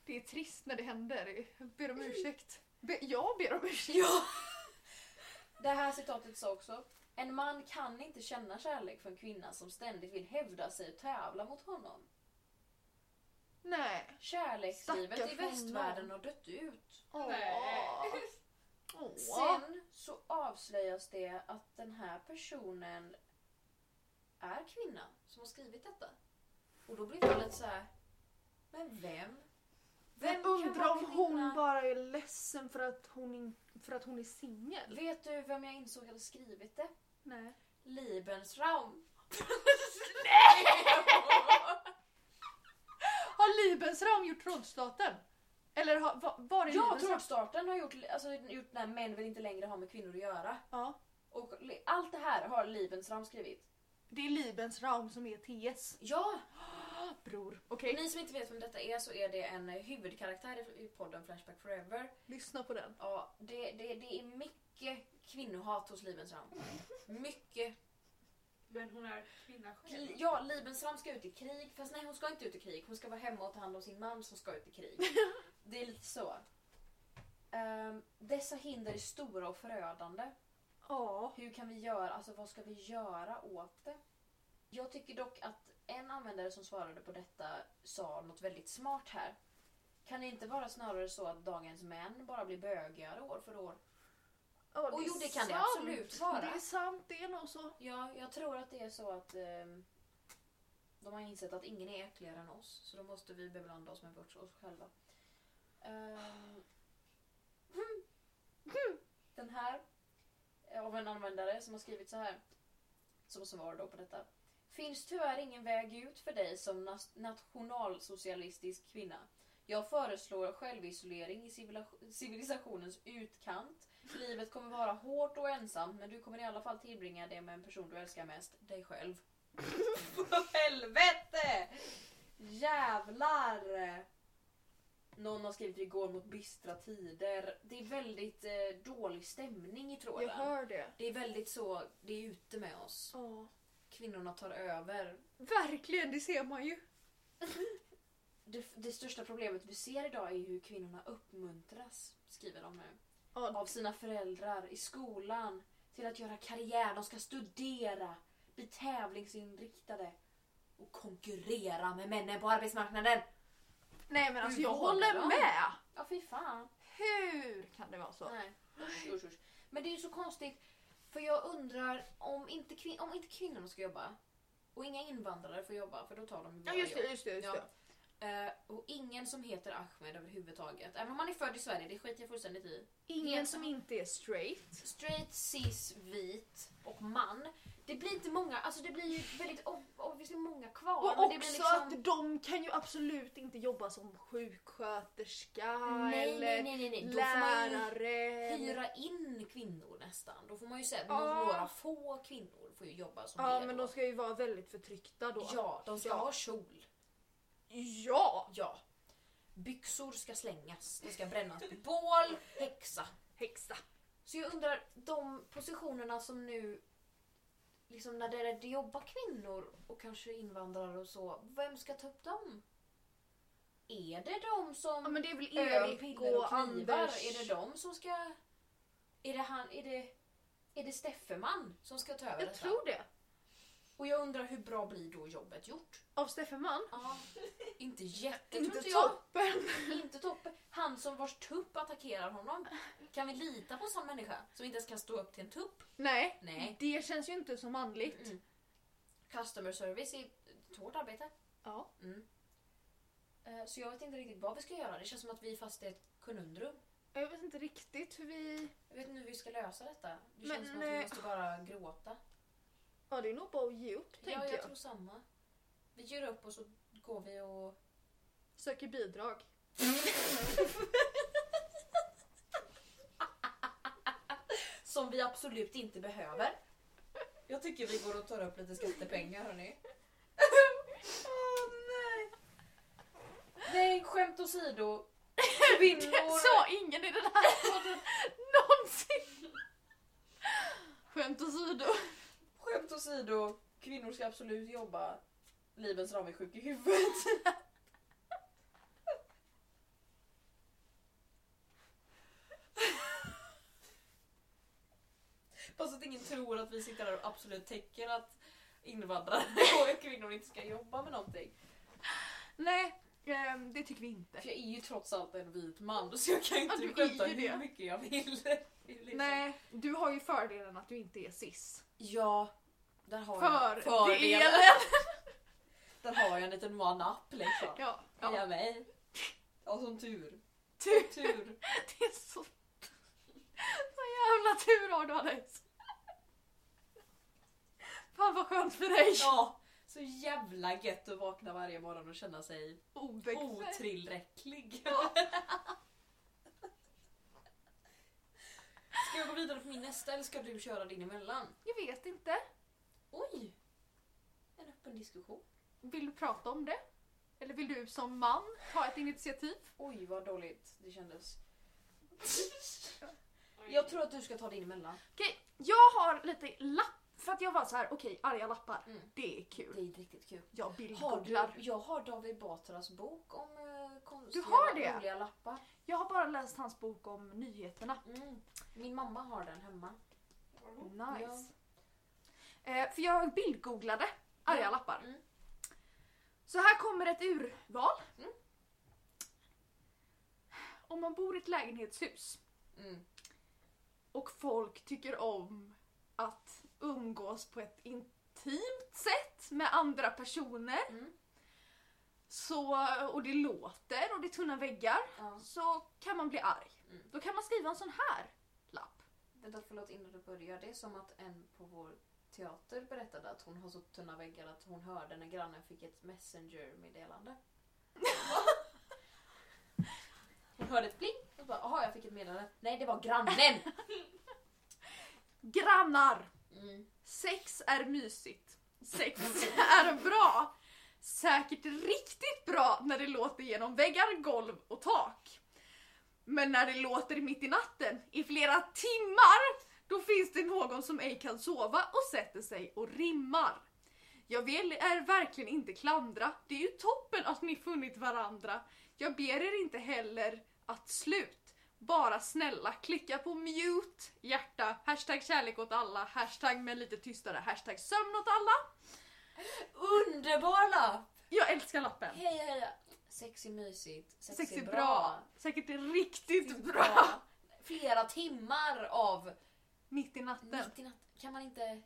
Det är trist när det händer. Jag ber om ursäkt. Be- jag ber om ursäkt. Ja! Det här citatet sa också. En man kan inte känna kärlek för en kvinna som ständigt vill hävda sig och tävla mot honom. Nej. Kärlekslivet Stackars i västvärlden honom. har dött ut. Åh. Nej. Åh. Sen så avslöjas det att den här personen är kvinna som har skrivit detta. Och då blir jag lite så här. Men vem? Vem undrar om hon bara är ledsen för att hon, in, för att hon är singel. Vet du vem jag insåg hade skrivit det? Nej. Lebensraum. Har Libensram gjort trådstaten? Eller har, var, var är Ja, trådstarten har gjort, alltså, gjort när män vill inte längre ha med kvinnor att göra. Ja. Och allt det här har Lebensraum skrivit. Det är Libensraum som är TS. Ja! Bror. Okej, ni som inte vet vem detta är så är det en huvudkaraktär i- podden Flashback Forever. lyssna på den. Ja, det, det, det är mycket kvinnohat hos Lebensraum. Mycket. Men hon är kvinna själv. Ja, Lebensraum ska ut i krig. Fast nej, hon ska inte ut i krig. Hon ska vara hemma och ta hand om sin man som ska ut i krig. Det är lite så. Ehm, dessa hinder är stora och förödande. Ja. Hur kan vi göra, alltså vad ska vi göra åt det? Jag tycker dock att en användare som svarade på detta sa något väldigt smart här. Kan det inte vara snarare så att dagens män bara blir bögigare år för år? ja Och jo, det kan det sant. absolut vara. Det är sant, det är nog så. Ja, jag tror att det är så att ehm, de har insett att ingen är äckligare än oss. Så då måste vi beblanda oss med oss oss själva. Ehm, den här är av en användare som har skrivit så här. Som svar då på detta. Finns tyvärr ingen väg ut för dig som nas- nationalsocialistisk kvinna. Jag föreslår självisolering i civila- civilisationens utkant. Livet kommer vara hårt och ensamt men du kommer i alla fall tillbringa det med en person du älskar mest, dig själv. För helvete! Jävlar! Någon har skrivit igår mot bistra tider. Det är väldigt eh, dålig stämning i tråden. Jag hör det. Det är väldigt så, det är ute med oss. Ja. Kvinnorna tar över. Verkligen, det ser man ju. Det, det största problemet vi ser idag är hur kvinnorna uppmuntras, skriver de nu. Ja, Av sina föräldrar, i skolan, till att göra karriär. De ska studera, bli tävlingsinriktade och konkurrera med männen på arbetsmarknaden. Nej men alltså Hur jag håller de? med. Ja, fy fan. Hur kan det vara så? Nej. Usch, usch. Men det är ju så konstigt, för jag undrar om inte, kvin- om inte kvinnorna ska jobba och inga invandrare får jobba, för då tar de ju Ja just det, jobb. just det. Just Ja. det. Eh, och ingen som heter Ahmed överhuvudtaget. Även om man är född i Sverige, det skiter jag fullständigt i. Ingen som inte är straight. Straight, cis, vit och man. Det blir inte många, alltså det blir ju väldigt ob- obviously många kvar. Och också liksom... att de kan ju absolut inte jobba som sjuksköterska Nej, eller nej, nej, nej. Då lärare. eller- hyra in kvinnor nästan. Då får man ju säga Ja. några få kvinnor får ju jobba som Ja det men då. de ska ju vara väldigt förtryckta då. Ja, de ska Ja. ha kjol. Ja! Ja. Byxor ska slängas. Det ska brännas på bål. Häxa. Häxa. Så jag undrar, de positionerna som nu liksom när det, är, det jobbar kvinnor och kanske invandrare och så, vem ska ta upp dem? Är det de som Ja men det är väl öl, piller och och knivar? Anders. Är det de som ska... Är det han, är det... Är det Steffeman som ska ta över Jag detta? tror det. Och jag undrar hur bra blir då jobbet gjort? Av Steffenman. Ja, inte jätte, Inte tror inte jag. toppen. Inte toppen. Han som vars tupp attackerar honom. Kan vi lita på en sån människa som inte ens kan stå upp till en tupp? Nej, Nej. det känns ju inte så manligt. Mm. Customer service är ett hårt arbete. Ja. Mm. Eh, Så jag vet inte riktigt vad vi ska göra. Det känns som att vi är fast i ett konundrum. Jag vet inte riktigt hur vi... Jag vet inte hur vi ska lösa detta. Det Men, känns som att vi eh, måste bara gråta. Ja det är nog bara att ge upp Ja, tänker jag jag. tror samma. Vi ger upp och så går vi och... Söker bidrag. Som vi absolut inte behöver. Jag tycker vi går och tar upp lite skattepengar hörni. Åh nej! Nej, skämt åsido. Kvinnor... Det sa ingen i den här podden någonsin. Skämt åsido. Skämt åsido. Kvinnor ska absolut jobba. Livens ram är sjuk i huvudet. Fast att ingen tror att vi sitter där och absolut täcker att invandrare och kvinnor inte ska jobba med någonting. Nej, ehm, det tycker vi inte. För jag är ju trots allt en vit man så jag kan ju Ja, inte du är skämta ju hur det. mycket jag vill. Det är liksom- Nej, du har ju fördelen att du inte är cis. Ja, där har För jag fördelen. delen. Där har jag en liten one-up liksom. Ja, ja. mig. Ja, som tur. Tur. Tur. Det är så... Så jävla tur har du Alex. Fan vad skönt för dig. Ja, så jävla gött att vakna varje morgon och känna sig Obekväm. otillräcklig. Ska jag gå vidare på min nästa eller ska du köra din emellan? Jag vet inte. Oj! En öppen diskussion. Vill du prata om det? Eller vill du som man ta ett initiativ? Oj vad dåligt det kändes. Jag tror att du ska ta din emellan. Okej, jag har lite lapp för att jag var så här, okej, arga lappar. Mm. Det är kul. Det är riktigt kul. Jag bildgooglar. jag har David Batras bok om eh, konstiga Du har det? roliga lappar. Jag har bara läst hans bok om nyheterna. Mm. Min mamma har den hemma. Nice. Eh, för jag bildgooglade arga Ja. lappar. Mm. Så här kommer ett urval. Mm. Om man bor i ett lägenhetshus Mm. och folk tycker om att umgås på ett intimt sätt med andra personer Mm. så, och det låter och det är tunna väggar så kan man bli arg. Mm. Då kan man skriva en sån här lapp. Vänta förlåt innan du börjar. Det är som att en på vår teater berättade att hon har så tunna väggar att hon hörde när grannen fick ett messenger-meddelande. hon hörde ett pling och bara jaha jag fick ett meddelande. Nej det var grannen! Grannar! Mm. Sex är mysigt. Sex är bra. Säkert riktigt bra när det låter genom väggar, golv och tak. Men när det låter mitt i natten i flera timmar, då finns det någon som ej kan sova och sätter sig och rimmar. Jag vill er verkligen inte klandra, det är ju toppen att ni funnit varandra. Jag ber er inte heller att slut. Bara snälla klicka på mute, hjärta, hashtag kärlek åt alla, hashtag med lite tystare, hashtag sömn åt alla. Underbar lapp! Jag älskar lappen. Hej hej! Sex är mysigt. Sex, Sex är är bra. bra. Säkert Riktigt bra. Flera timmar av Mitt i natten. mitt i natt. Kan man inte...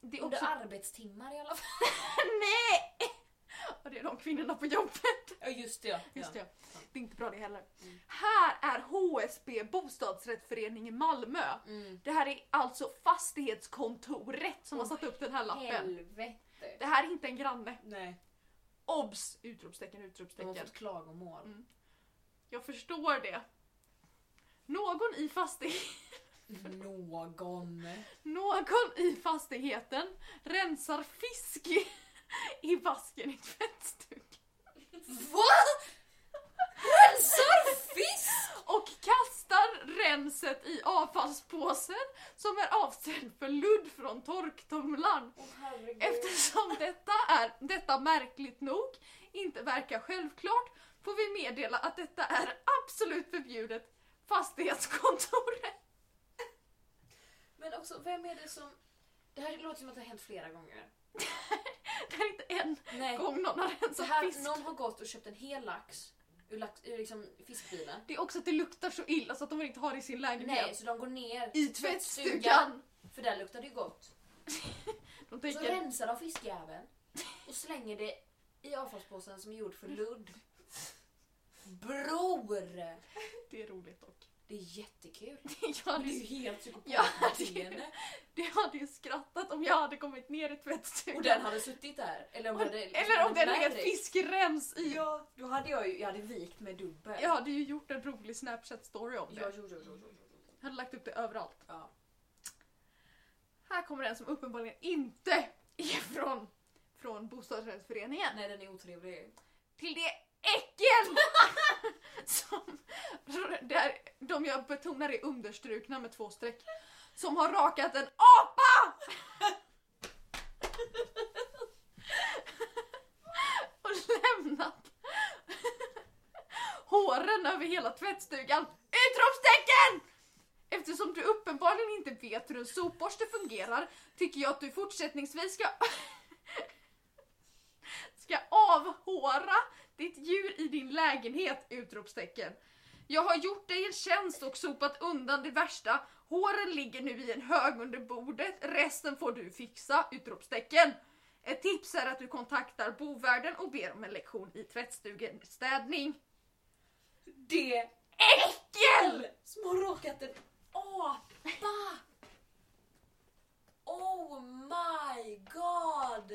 Det är Under också... arbetstimmar i alla fall. Nej! Och det är de kvinnorna på jobbet. Ja just det. Just ja. det. Det är inte bra det heller. Mm. Här är HSB bostadsrättsförening i Malmö. Mm. Det här är alltså fastighetskontoret som har satt upp den här lappen. Helvete. Det här är inte en granne. Nej. Obs! Utropstecken, De har utropstecken. fått klagomål. Mm. Jag förstår det. Någon i fastighet Någon. Någon i fastigheten rensar fisk i, i vasken i tvättstugan Va? Rensar fisk? och kastar renset i avfallspåsen som är avsedd för ludd från torktumlaren. Åh herregud. Eftersom detta är, detta märkligt nog, inte verkar självklart får vi meddela att detta är absolut förbjudet fastighetskontoret. Också, vem är det som... Det här låter som att det har hänt flera gånger. Det här är inte en Nej. gång någon har Så rensat här, fisk. någon har gått och köpt en hel lax ur, lax, ur liksom fiskbilen. Det är också att det luktar så illa så att de inte har det i sin lägenhet. Nej, så de går ner I tvättstugan. För där luktar det ju gott. De Så tänker, rensar de fiskjäveln och slänger det i avfallspåsen som är gjord för ludd. Bror! det är roligt dock. Det är jättekul. Jag hade, är ju helt Ja, psykopatbeteende. det hade ju skrattat om jag hade kommit ner i tvättstugan. Och den hade suttit där. Eller om, det hade, Eller om hade legat med fiskrens i. Ja, då hade jag ju jag hade vikt med dubbel. Jag hade ju gjort en rolig snapchat-story om det. ja, jo, jo, jo, jo. Jag hade lagt upp det överallt. Ja. Här kommer en som uppenbarligen inte är från, från bostadsrättsföreningen. Nej, den är otrevlig. Till det äckel som där de jag betonar är understrukna med två streck. Som har rakat en apa! och lämnat håren över hela tvättstugan. Utropstecken! Eftersom du uppenbarligen inte vet hur en sopborste fungerar tycker jag att du fortsättningsvis ska ska avhåra ditt djur i din lägenhet! Utropstecken. Jag har gjort dig en tjänst och sopat undan det värsta. Håren ligger nu i en hög under bordet, resten får du fixa! Utropstecken. Ett tips är att du kontaktar bovärden och ber om en lektion i tvättstugestädning. Det Äckel! Små råkatter. Apa! Oh my god!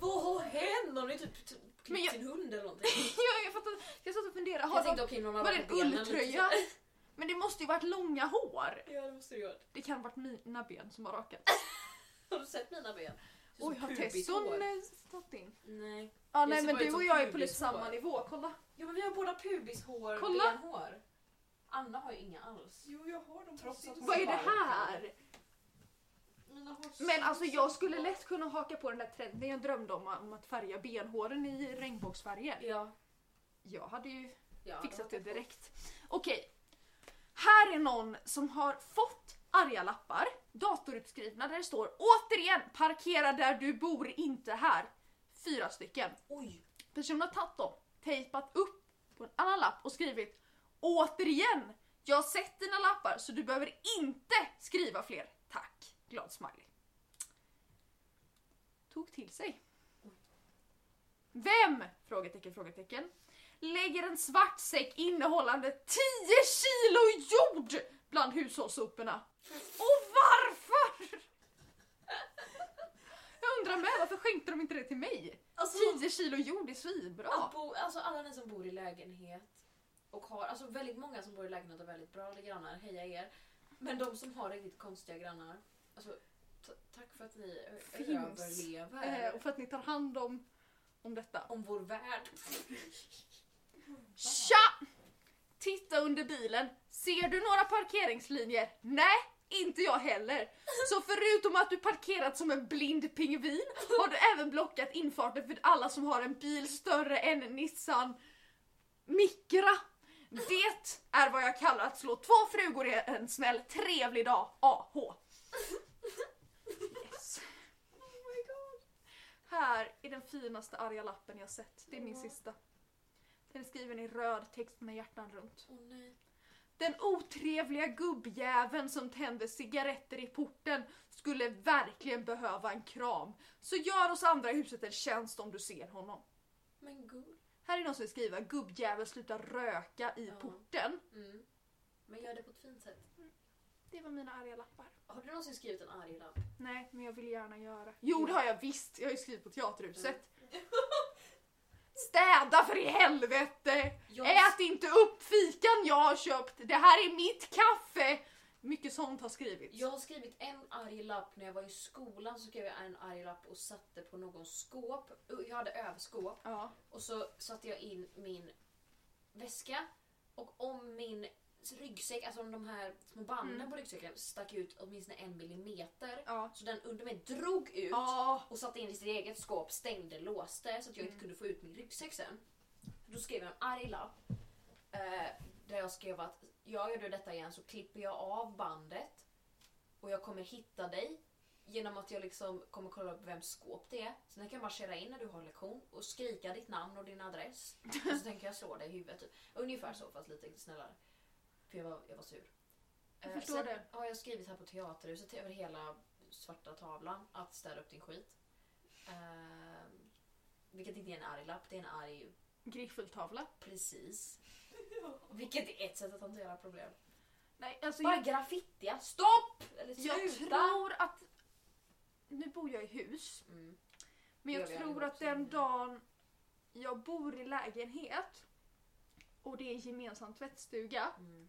Vad har hänt? Har ni typ klippt jag- sin hund eller någonting? jag, jag, fattar, jag satt och funderade, har Jag de, har var det varit en ulltröja? Men det måste ju varit långa hår. Ja det måste det göra. Det kan ha varit mina ben som har rakat. Har du sett mina ben? Oj, har Tesson eh, stått in? Nej. Ja, Det nej men du och jag är på lite samma nivå, kolla. Ja men vi har båda pubishår, Kolla. benhår. Anna har ju inga alls. Jo, jag har dem. Trots att- Vad är det här? Men alltså jag skulle lätt kunna haka på den där trenden jag drömde om, om att färga benhåren i regnbågsfärger. Ja. Jag hade ju ja fixat det direkt. Okej. Här är någon som har fått arga lappar, datorutskrivna, där det står återigen parkera där du bor, inte här. Fyra stycken. Oj. Personen har tagit dem, tejpat upp på en annan lapp och skrivit återigen, jag har sett dina lappar så du behöver inte skriva fler. Tack. Glad smiley. Tog till sig. Vem? Frågetecken, frågetecken. Lägger en svart säck innehållande 10 kilo jord bland hushållssoporna. Och varför? Jag undrar med, varför skänkte de inte det till mig? Alltså, 10 kilo jord är svinbra. att bo, alltså alla ni som bor i lägenhet och har, alltså väldigt många som bor i lägenhet har väldigt bra grannar, heja er. Men de som har riktigt konstiga grannar, alltså tack för att ni Finns. överlever. Eh, och för att ni tar hand om, om detta. Om vår värld. Tja! Titta under bilen. Ser du några parkeringslinjer? Nej, inte jag heller. Så förutom att du parkerat som en blind pingvin har du även blockat infarten för alla som har en bil större än Nissan Micra. Det är vad jag kallar att slå två frugor i en smäll. Trevlig dag, AH. Yes. Oh my god. Här är den finaste arga lappen jag sett. Det är min Ja. sista. Den är skriven i röd text med hjärtan runt. Åh nej. Den otrevliga gubbjäveln som tände cigaretter i porten skulle verkligen behöva en kram. Så gör oss andra i huset en tjänst om du ser honom. Men gull. Här är någon som vill skriva gubbjävel sluta röka i Ja. porten. Mm. Men gör det på ett fint sätt. Det var mina arga lappar. Har du någonsin skrivit en arg lapp? Nej, men jag vill gärna göra. Jo, det har jag visst. Jag har ju skrivit på Teaterhuset. Städa för i helvete! Jag- Ät inte upp fikan jag har köpt! Det här är mitt kaffe! Mycket sånt har skrivits. Jag har skrivit en arg lapp när jag var i skolan. Så skrev jag en arg lapp och satte på någons skåp. Jag hade överskåp. Ja. Och så satte jag in min väska. Och om min ryggsäck, alltså om de här små banden Mm. på ryggsäcken stack ut åtminstone en millimeter. Ja. Så den under mig drog ut Ja. och satte in i sitt eget skåp, stängde, låste så att jag Mm. inte kunde få ut min ryggsäck sen. Då skrev jag en arg lapp eh, där jag skrev att jag gör du detta igen så klipper jag av bandet och jag kommer hitta dig genom att jag liksom kommer kolla upp vems skåp det är. Sen kan jag marschera in när du har lektion och skrika ditt namn och din adress. Och så tänker jag slå dig i huvudet. Typ. Ungefär så fast lite snällare. För jag var, jag var sur. Jag Eh, förstår sen det. har jag skrivit här på Teaterhuset över hela svarta tavlan att städa upp din skit. Ehm, vilket inte är en arg lapp, det är en arg Griffeltavla. precis. Vilket är ett sätt att hantera problem. Nej, alltså Bara jag, graffittiga, stopp! Eller jag sluta! tror att... Nu bor jag i hus. Mm. Men Det jag gör vi tror att den dagen jag bor i lägenhet och det är gemensam tvättstuga. Mm.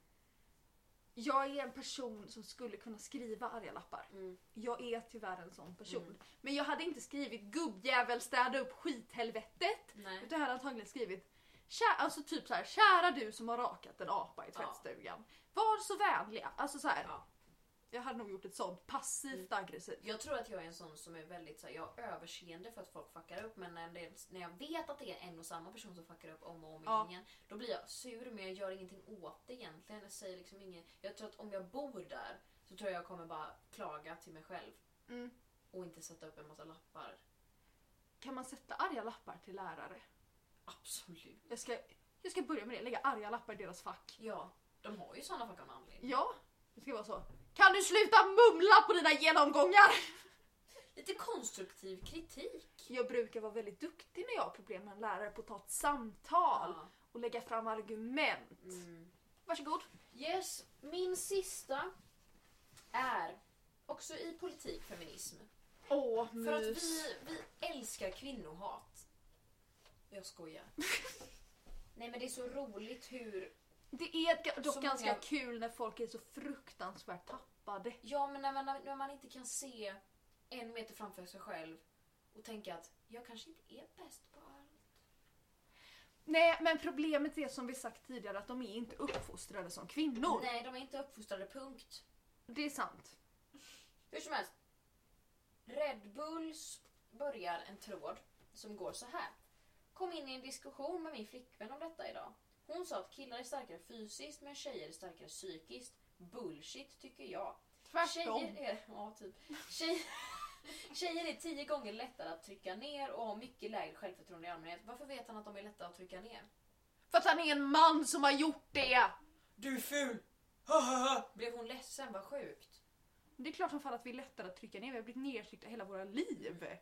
Jag är en person som skulle kunna skriva arga lappar. Mm. Jag är tyvärr en sån person. Mm. Men jag hade inte skrivit gubbjävel städa upp skithelvetet. Nej. Utan jag hade antagligen skrivit Kä- alltså typ så här, kära du som har rakat en apa i Ja. tvättstugan. Var så vänliga. Alltså så här. Ja. Jag hade nog gjort ett sånt passivt Mm. aggressivt. Jag tror att jag är en sån som är väldigt så här, jag har överseende för att folk fuckar upp men när, det, när jag vet att det är en och samma person som fuckar upp om och om Ja. igen då blir jag sur men jag gör ingenting åt det egentligen. Jag säger liksom inget. Jag tror att om jag bor där så tror jag jag kommer bara klaga till mig själv Mm. och inte sätta upp en massa lappar. Kan man sätta arga lappar till lärare? Absolut. Jag ska, jag ska börja med det, lägga arga lappar i deras fack. Ja, de har ju såna fack av en anledning. Ja, det ska vara så. Kan du sluta mumla på dina genomgångar? lite konstruktiv kritik. Jag brukar vara väldigt duktig när jag har problem med en lärare på att ta ett samtal Ja. och lägga fram argument. Mm. Varsågod. Yes, min sista är också i politik, feminism. Åh, För att vi, vi älskar kvinnohat. Jag skojar. Nej men det är så roligt hur... Det är dock Så ganska många- kul när folk är så fruktansvärt tappade. Ja men när man, när man inte kan se en meter framför sig själv och tänka att jag kanske inte är bäst på allt. Nej, men problemet är som vi sagt tidigare att de är inte uppfostrade som kvinnor. Nej, de är inte uppfostrade, punkt. Det är sant. Hur som helst. Red Bulls börjar en tråd som går så här. Kom in i en diskussion med min flickvän om detta idag. Hon sa att killar är starkare fysiskt men tjejer är starkare psykiskt. Bullshit tycker jag. Tvärtom. Tjejer är, ja, typ. Tjej, tjejer är tio gånger lättare att trycka ner och har mycket lägre självförtroende i allmänhet. Varför vet han att de är lättare att trycka ner? För att han är en man som har gjort det! Du är ful! Blev hon ledsen? Vad sjukt. Det är klart som fan att vi är lättare att trycka ner. Vi har blivit nedtryckta hela våra liv.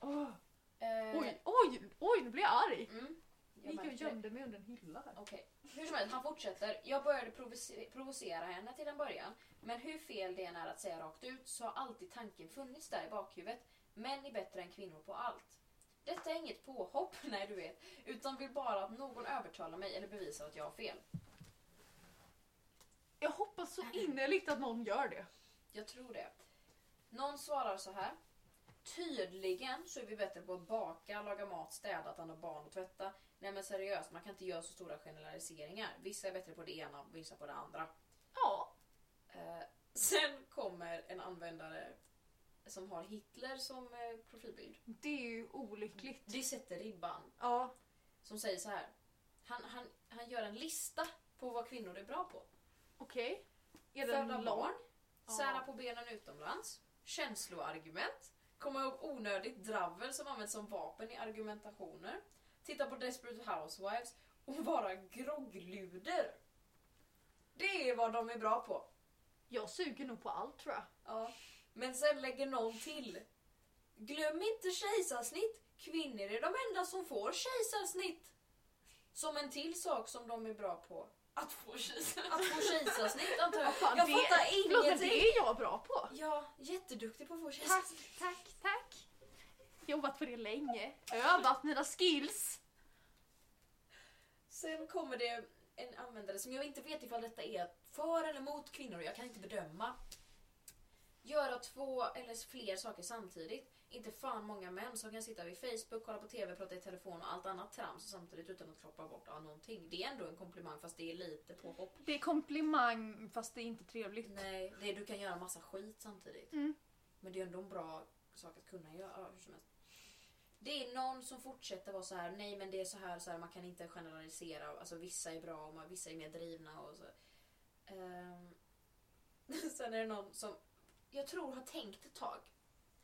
Åh. Eh, Oj, oj, oj, nu blir jag arg. Mm, Jag gick och gömde mig under en hylla här. Okej, hur som helst, han fortsätter. Jag började provoce- provocera henne till en början. Men hur fel det än är att säga rakt ut så har alltid tanken funnits där i bakhuvudet. Män är bättre än kvinnor på allt. Detta är inget påhopp, nej du vet. Utan vill bara att någon övertalar mig eller bevisar att jag har fel. Jag hoppas så innerligt att någon gör det. Jag tror det. Någon svarar så här. Tydligen så är vi bättre på att baka, laga mat, städa, ta hand om barn och tvätta. Nej men seriöst, man kan inte göra så stora generaliseringar. Vissa är bättre på det ena, vissa på det andra. Ja. Eh, sen kommer en användare som har Hitler som eh, profilbild. Det är ju olyckligt. Det sätter ribban. Ja. Som säger så här. Han, han, han gör en lista på vad kvinnor är bra på. Okej. Den Föda barn, sära på benen utomlands, känsloargument, komma ihåg onödigt dravel som används som vapen i argumentationer, titta på Desperate Housewives och vara groggluder. Det är vad de är bra på. Jag suger nog på allt tror jag. Ja. Men sen lägger någon till. Glöm inte kejsarsnitt. Kvinnor är de enda som får kejsarsnitt. Som en till sak som de är bra på. Att få kejsar. Att få kejsarsnitt antar jag. Fan, Jag det- fattar Förlåt, ingenting. det är jag bra på. Ja, jätteduktig på att få kejsarsnitt. tack, tack. Jobbat på det länge. Övat mina skills. Sen kommer det en användare som jag inte vet ifall detta är för eller mot kvinnor. Jag kan inte bedöma. Göra två eller fler saker samtidigt. Inte fan många män som kan sitta vid Facebook, kolla på TV, prata i telefon och allt annat trams samtidigt utan att kroppa bort av någonting. Det är ändå en komplimang fast det är lite påhopp. Det är komplimang fast det är inte trevligt. Nej, det är, du kan göra massa skit samtidigt. Mm. Men det är ändå en bra sak att kunna göra. Hur som helst. Det är någon som fortsätter vara så här. nej men det är så här, så här man kan inte generalisera. Alltså vissa är bra och man- vissa är mer drivna och så. Ehm, Sen är det någon som jag tror har tänkt ett tag.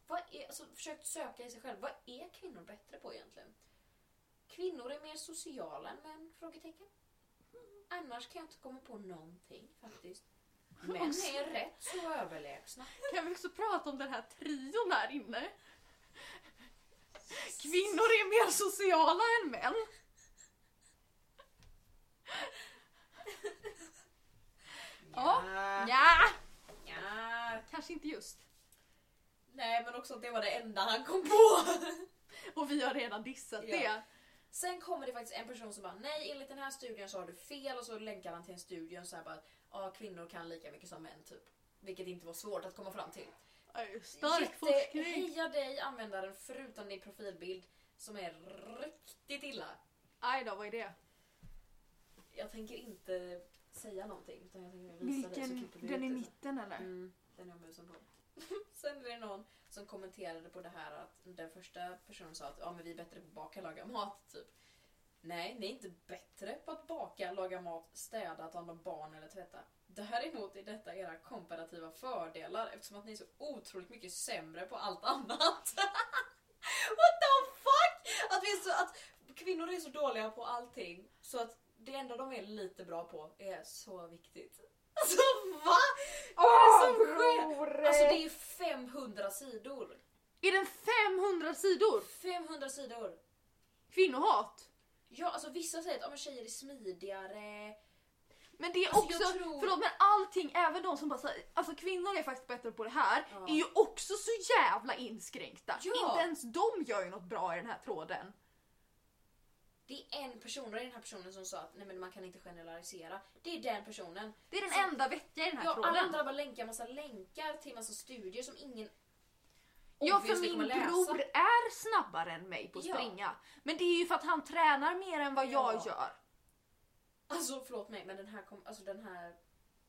Vad är, alltså, försökt söka i sig själv. Vad är kvinnor bättre på egentligen? Kvinnor är mer sociala än män? Frågetecken. Annars kan jag inte komma på någonting faktiskt. Män är rätt så överlägsna. Kan vi också prata om den här trion här inne? Kvinnor är mer sociala än män. Ja. Ja, Ja. kanske inte just. Nej men också att det var det enda han kom på. Och vi har redan dissat Ja. det. Sen kommer det faktiskt en person som bara nej enligt den här studien så har du fel och så länkar han till en studie och så här bara ja kvinnor kan lika mycket som män typ. Vilket inte var svårt att komma fram till. Stark forskning. Heja dig användaren förutom din profilbild som är riktigt illa. Aj då, vad är det? Jag tänker inte säga någonting utan jag tänker visa dig Vilken? klipper vi Den i mitten eller? Mm, den har musen på. Sen är det någon som kommenterade på det här att den första personen sa att ja, men vi är bättre på att baka, laga mat. Typ. Nej, ni är inte bättre på att baka, laga mat, städa, ta hand om barn eller tvätta. Däremot är detta era komparativa fördelar eftersom att ni är så otroligt mycket sämre på allt annat. What the fuck! Att, vi är så, att kvinnor är så dåliga på allting så att det enda de är lite bra på är så viktigt. Alltså va? Vad är det som sker? Alltså det är 500 sidor. Är den 500 sidor? 500 sidor! Kvinnohat. Ja, alltså vissa säger att men tjejer är smidigare. Men det är Alltså, också, tror- förlåt men allting, även de som bara säger, alltså kvinnor är faktiskt bättre på det här, Ja. är ju också så jävla inskränkta. Ja. Inte ens de gör ju något bra i den här tråden. Det är en person, och det är den här personen som sa att nej men man kan inte generalisera. Det är den personen. Det är den Så- enda vettiga i den här Ja, alla tråden. andra bara länkar massa länkar till massa studier som ingen Ja för obviously min bror är snabbare än mig på att Ja. springa. Men det är ju för att han tränar mer än vad jag Ja. gör. Alltså förlåt mig men den här kom, alltså den här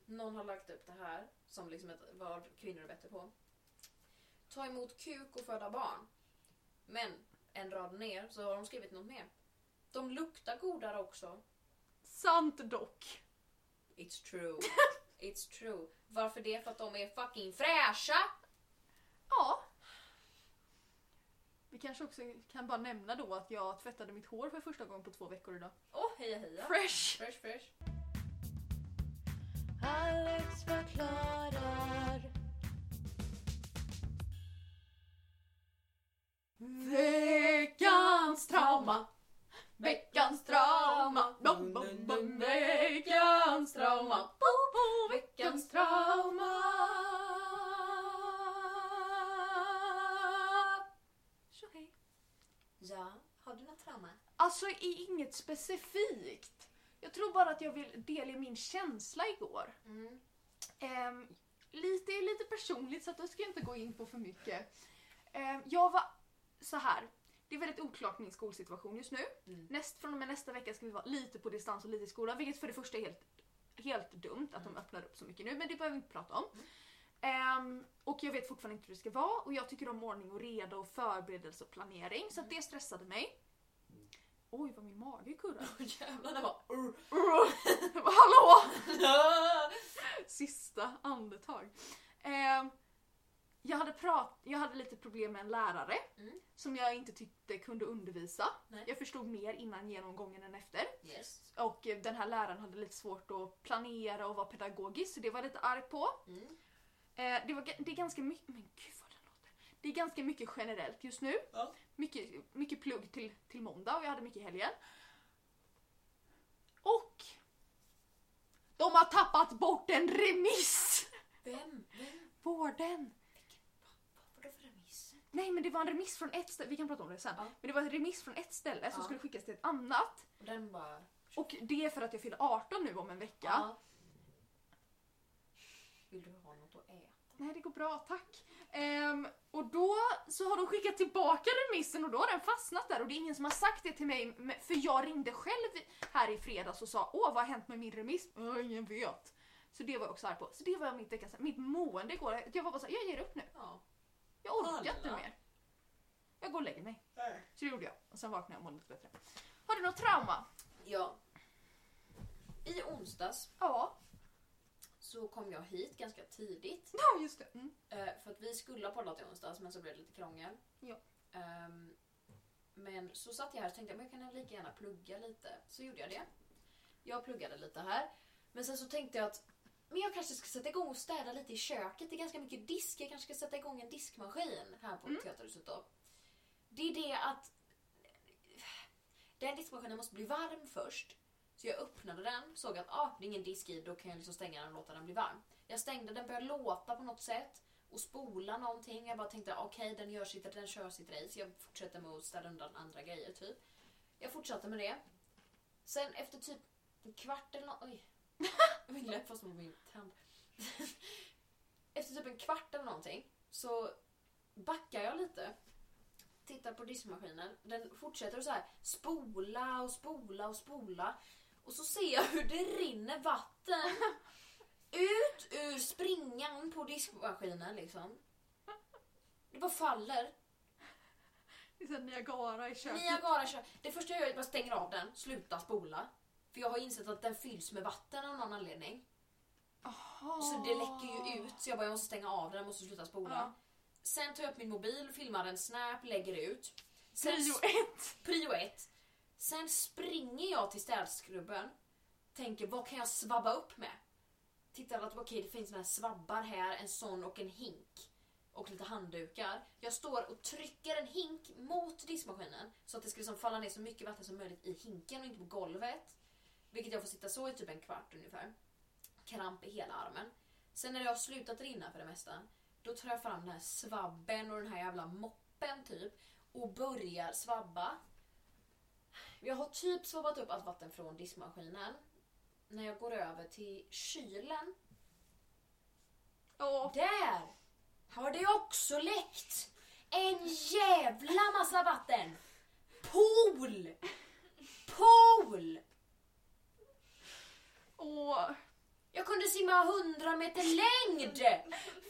någon har lagt upp det här som liksom ett, vad kvinnor är bättre på. Ta emot kuk och föda barn. Men en rad ner så har de skrivit något mer. De luktar godare också. Sant dock. It's true. It's true. Varför det? För att de är fucking fräscha! Ja. Vi kanske också kan bara nämna då att jag tvättade mitt hår för första gången på två veckor idag. Åh, heja heja. Fresh! Fresh fresh. Alex förklarar. Veckans trauma. Veckans trauma. Bum, bum, bum. Veckans trauma. Bo, bo, Veckans trauma. Ja, har du något trauma? Alltså i inget specifikt. Jag tror bara att jag vill delge min känsla igår. Mm. Ehm, lite, lite personligt så att då ska jag inte gå in på för mycket. Ehm, jag var så här. Det är väldigt oklart min skolsituation just nu. Mm. Näst, från och med nästa vecka ska vi vara lite på distans och lite i skolan. Vilket för det första är helt, helt dumt att de öppnar upp så mycket nu. Men det behöver vi inte prata om. Ehm, och jag vet fortfarande inte hur det ska vara. Och jag tycker om ordning och reda och förberedelse och planering. Så att det stressade mig. Oj vad min mage kurrar. Jävlar det var... Hallå! Sista andetag. Ehm, jag, hade prat, jag hade lite problem med en lärare Mm. som jag inte tyckte kunde undervisa. Nej. Jag förstod mer innan genomgången än efter. Yes. Och eh, den här läraren hade lite svårt att planera och vara pedagogisk så det var jag lite arg på. Mm. Eh, det, var, det är ganska mycket, men gud vad den låter. Det är ganska mycket generellt just nu. Ja. Mycket, mycket plugg till, till måndag och jag hade mycket i helgen. Och de har tappat bort en remiss! Vem? Vem? Vården! Nej men det var en remiss från ett ställe, vi kan prata om det sen. Ja. Men det var en remiss från ett ställe som Ja. skulle skickas till ett annat. Och den bara... Och det är för att jag fyller 18 nu om en vecka. Ja. Vill du ha äta? Nej det går bra, tack. Ehm, och då så har de skickat tillbaka remissen och då har den fastnat där och det är ingen som har sagt det till mig för jag ringde själv här i fredags och sa åh vad har hänt med min remiss? "Åh, ingen vet. Så det var jag också arg på. Så det var mitt mitt mående igår. Jag var bara såhär, jag ger upp nu. Ja. Jag orkar inte mer. Jag går och lägger mig. Så det gjorde jag. Och sen vaknade jag och mådde lite bättre. Har du något trauma? ja. I onsdags Ja. Så kom jag hit ganska tidigt. Ja just det. Mm. Eh, för att vi skulle ha poddat i onsdags men så blev det lite krångel. Ja. Ehm, men så satt jag här och tänkte men jag kan lika gärna plugga lite. Så gjorde jag det. Jag pluggade lite här. Men sen så tänkte jag att men jag kanske ska sätta igång och städa lite i köket. Det är ganska mycket disk. Jag kanske ska sätta igång en diskmaskin här på Teaterhuset då. Det är det att den diskmaskinen måste bli varm först. Så jag öppnade den, såg att ah, det är ingen disk i, då kan jag liksom stänga den och låta den bli varm. Jag stängde den, började låta på något sätt och spola någonting. Jag bara tänkte ah, okej, den gör sitt, den kör sitt race. Jag fortsätter med att ställa undan andra grejer typ. Jag fortsatte med det. Sen efter typ en kvart eller något, oj. Min läpp fastnade på min tand. efter typ en kvart eller någonting så backar jag lite. Tittar på diskmaskinen. Den fortsätter att så här spola och spola och spola. Och så ser jag hur det rinner vatten ut ur springan på diskmaskinen liksom. Det bara faller. Det är såhär Niagara i köket. Niagara kör. Det första jag gör är att jag stänger av den, slutar spola. För jag har insett att den fylls med vatten av någon anledning. Aha. Så det läcker ju ut. Så jag bara, jag måste stänga av den, jag måste sluta spola. Ja. Sen tar jag upp min mobil, filmar en snap, lägger ut. Sen Prio ett. Prio ett. Sen springer jag till städskrubben. Tänker vad kan jag svabba upp med? Tittar att okej det finns såna här svabbar här, en sån och en hink. och lite handdukar. Jag står och trycker en hink mot diskmaskinen så att det ska liksom falla ner så mycket vatten som möjligt i hinken och inte på golvet. Vilket jag får sitta så i typ en kvart ungefär. Kramp i hela armen. Sen när det har slutat rinna för det mesta, då tar jag fram den här svabben och den här jävla moppen typ och börjar svabba. Jag har typ svabbat upp allt vatten från diskmaskinen. När jag går över till kylen, Åh, där har det också läckt en jävla massa vatten. Pool! Pool! åh. Jag kunde simma 100 meter längd!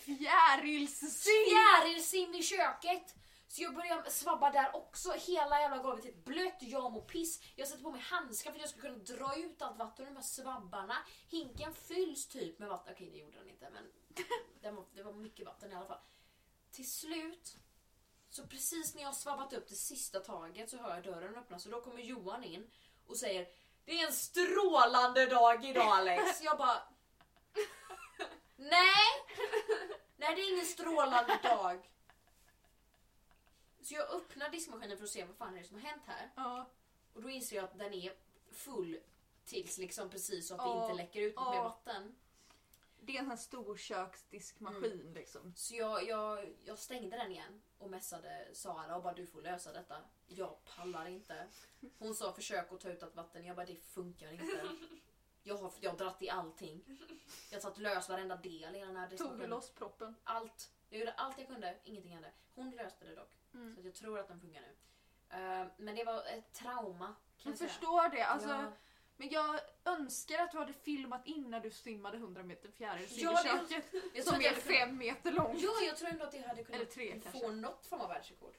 Fjärilssim! Fjärilsim i köket! Så jag börjar svabba där också. Hela jävla golvet är typ blött, jag mår piss. Jag sätter på mig handskar för att jag ska kunna dra ut allt vatten ur de här svabbarna. Hinken fylls typ med vatten. Okej, det gjorde den inte, men det var, det var mycket vatten i alla fall. Till slut, så precis när jag har svabbat upp det sista taget så hör jag dörren öppnas och då kommer Johan in och säger Det är en strålande dag idag Alex. Jag bara Nej! Nej, det är ingen strålande dag. Så jag öppnar diskmaskinen för att se vad fan är det som har hänt här. Ja. Och då inser jag att den är full tills liksom precis så att det Ja, inte läcker ut något ja. mer vatten. Det är en sån här stor köksdiskmaskin Mm. liksom. Så jag, jag, jag stängde den igen och messade Sara och bara du får lösa detta. Jag pallar inte. Hon sa försök att ta ut allt vatten. Jag bara det funkar inte. Jag har, jag har dratt i allting. Jag tagit lös varenda del i den här Tog du diskmaskinen. loss proppen? Allt. Jag gjorde allt jag kunde, ingenting hände. Hon löste det dock. Mm. Så jag tror att den funkar nu. Eh, men det var ett trauma kan Jag förstår det. Alltså, Ja. Men jag önskar att du hade filmat innan du simmade 100 meter fjärilsim Ja, det- köket. Som är kunnat- fem meter långt. Ja, jag tror ändå att jag hade kunnat Eller tre, få kanske. något form av världsrekord.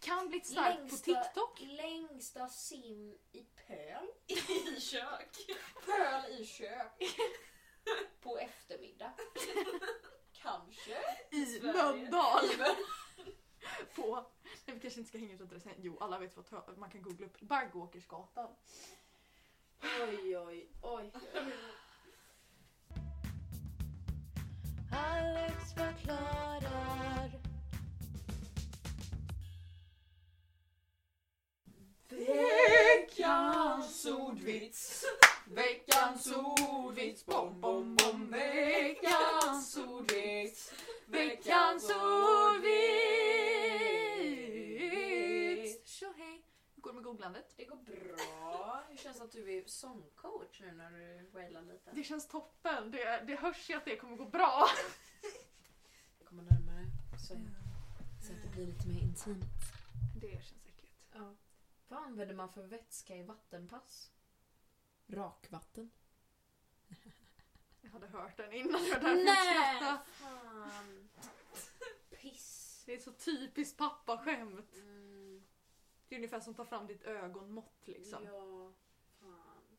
Kan bli starkt på TikTok. längsta sim i pöl. I kök. Pöl i kök. På eftermiddag. Kanske. I. Mölndal. På... Nej, vi kanske inte ska hänga ut adressen. Jo, alla vet vad tö- man kan googla upp. Baggåkersgatan. Oj, oj, oj. Alex förklarar. Veckans ordvits. Veckans ordvits. Bom, bom, bom. Veckans ordvits. Veckans ordvits. Tjo hej. Hur går det med googlandet? Det går bra. Hur känns det att du är sångcoach nu när du wailar lite? Det känns toppen. Det, det hörs ju att det kommer gå bra. Jag kommer närmare så, så att det blir lite mer intimt. Det känns. Vad använder man för vätska i vattenpass? Rakvatten. Jag hade hört den innan. Jag skrattade. Fan! Piss. Det är så typiskt pappaskämt. Mm, Det är ungefär som att ta fram ditt ögonmått liksom. ja, fan.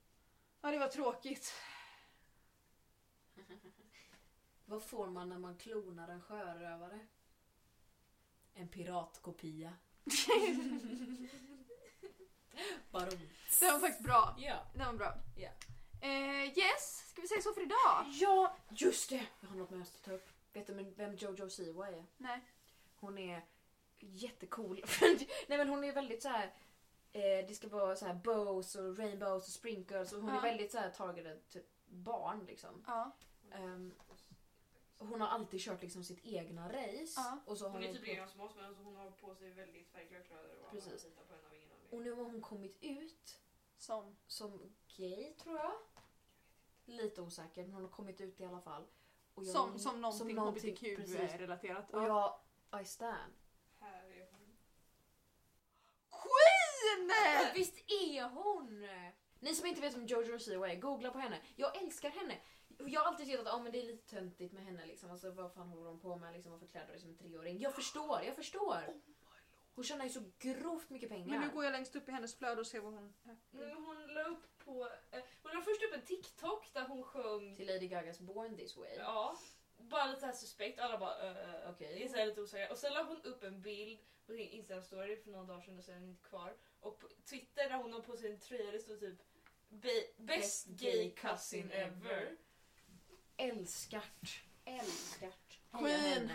Ja, det var tråkigt. Vad får man när man klonar en sjörövare? En piratkopia. Baron. Det var faktiskt bra. Ja. Det var bra. Ja. Eh, yes, ska vi säga så för idag? Ja, just det! Jag har något mer att ta upp. Vet du vem Jojo Siwa är? Nej. Hon är jättecool. Nej men hon är väldigt så här. Eh, det ska vara så här bows och rainbows och sprinkles och hon Ja. är väldigt så här targeted till barn liksom. Ja. Ehm, hon har alltid kört liksom sitt egna race. Ja. Och, så har Hon är hon typ redan som oss men hon har på sig väldigt färgglatt kläder och alla Precis. litar på henne av ingen. Och nu har hon kommit ut Som. som gay tror jag. Lite osäker men hon har kommit ut i alla fall. Och jag- Som, som någonting, någonting, precis. hbtq-relaterat. Och jag, I stand. Här är hon. Queen! Visst är hon! Ni som inte vet vem Jojo Siwa är, googla på henne. Jag älskar henne. Jag har alltid tyckt att ah, men det är lite töntigt med henne. Liksom. Alltså, vad fan håller hon på med? Liksom, varför klär hon sig som en treåring? Jag förstår, jag förstår. Hon tjänar ju så grovt mycket pengar. Men nu går jag längst upp i hennes flöde och ser vad hon... Mm, Hon la upp på... Eh, hon la först upp en TikTok där hon sjöng... Till Lady Gagas Born This Way. Ja. Bara lite såhär suspekt. Alla bara uh, Okej. okay. är lite osäkra. Och sen la hon upp en bild på sin Insta-story för några dagar sedan och sen är den inte kvar. Och på Twitter där hon har på sig en tröja det står typ "Be- Best gay cousin ever. Älskart. Älskart. Queen.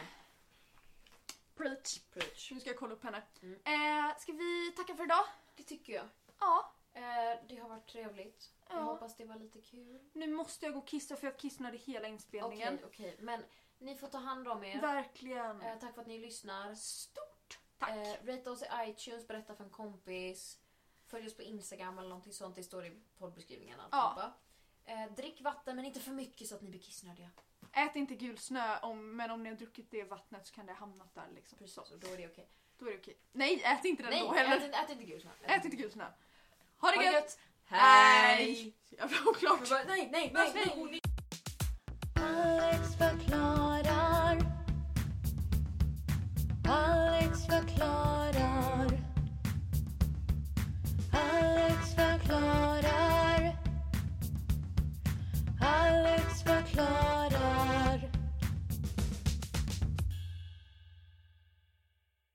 Preach. Preach. Nu ska jag kolla upp henne. Mm. Eh, ska vi tacka för idag? Det tycker jag. Ja. Eh, det har varit trevligt. Jag Ja. hoppas det var lite kul. Nu måste jag gå och kissa för jag kissnade hela Okej, inspelningen. okej. Men ni får ta hand om er. Verkligen. Eh, tack för att ni lyssnar. Stort tack. Eh, rate oss i iTunes, berätta för en kompis. Följ oss på Instagram eller någonting sånt. Det står i poddbeskrivningen. alltihopa. Eh, drick vatten men inte för mycket så att ni blir kissnödiga. Ät inte gul snö, om, men om ni har druckit det vattnet så kan det ha hamnat där. Liksom. Precis, och då är det okej. Då är det okej. Nej, ät inte den Nej, då heller. ät, inte- ät inte gul snö. Ät inte gul snö. Ha det gött! Hej! Jävla oklart. Alex förklarar. Alex förklarar. Alex förklarar. verkleidet.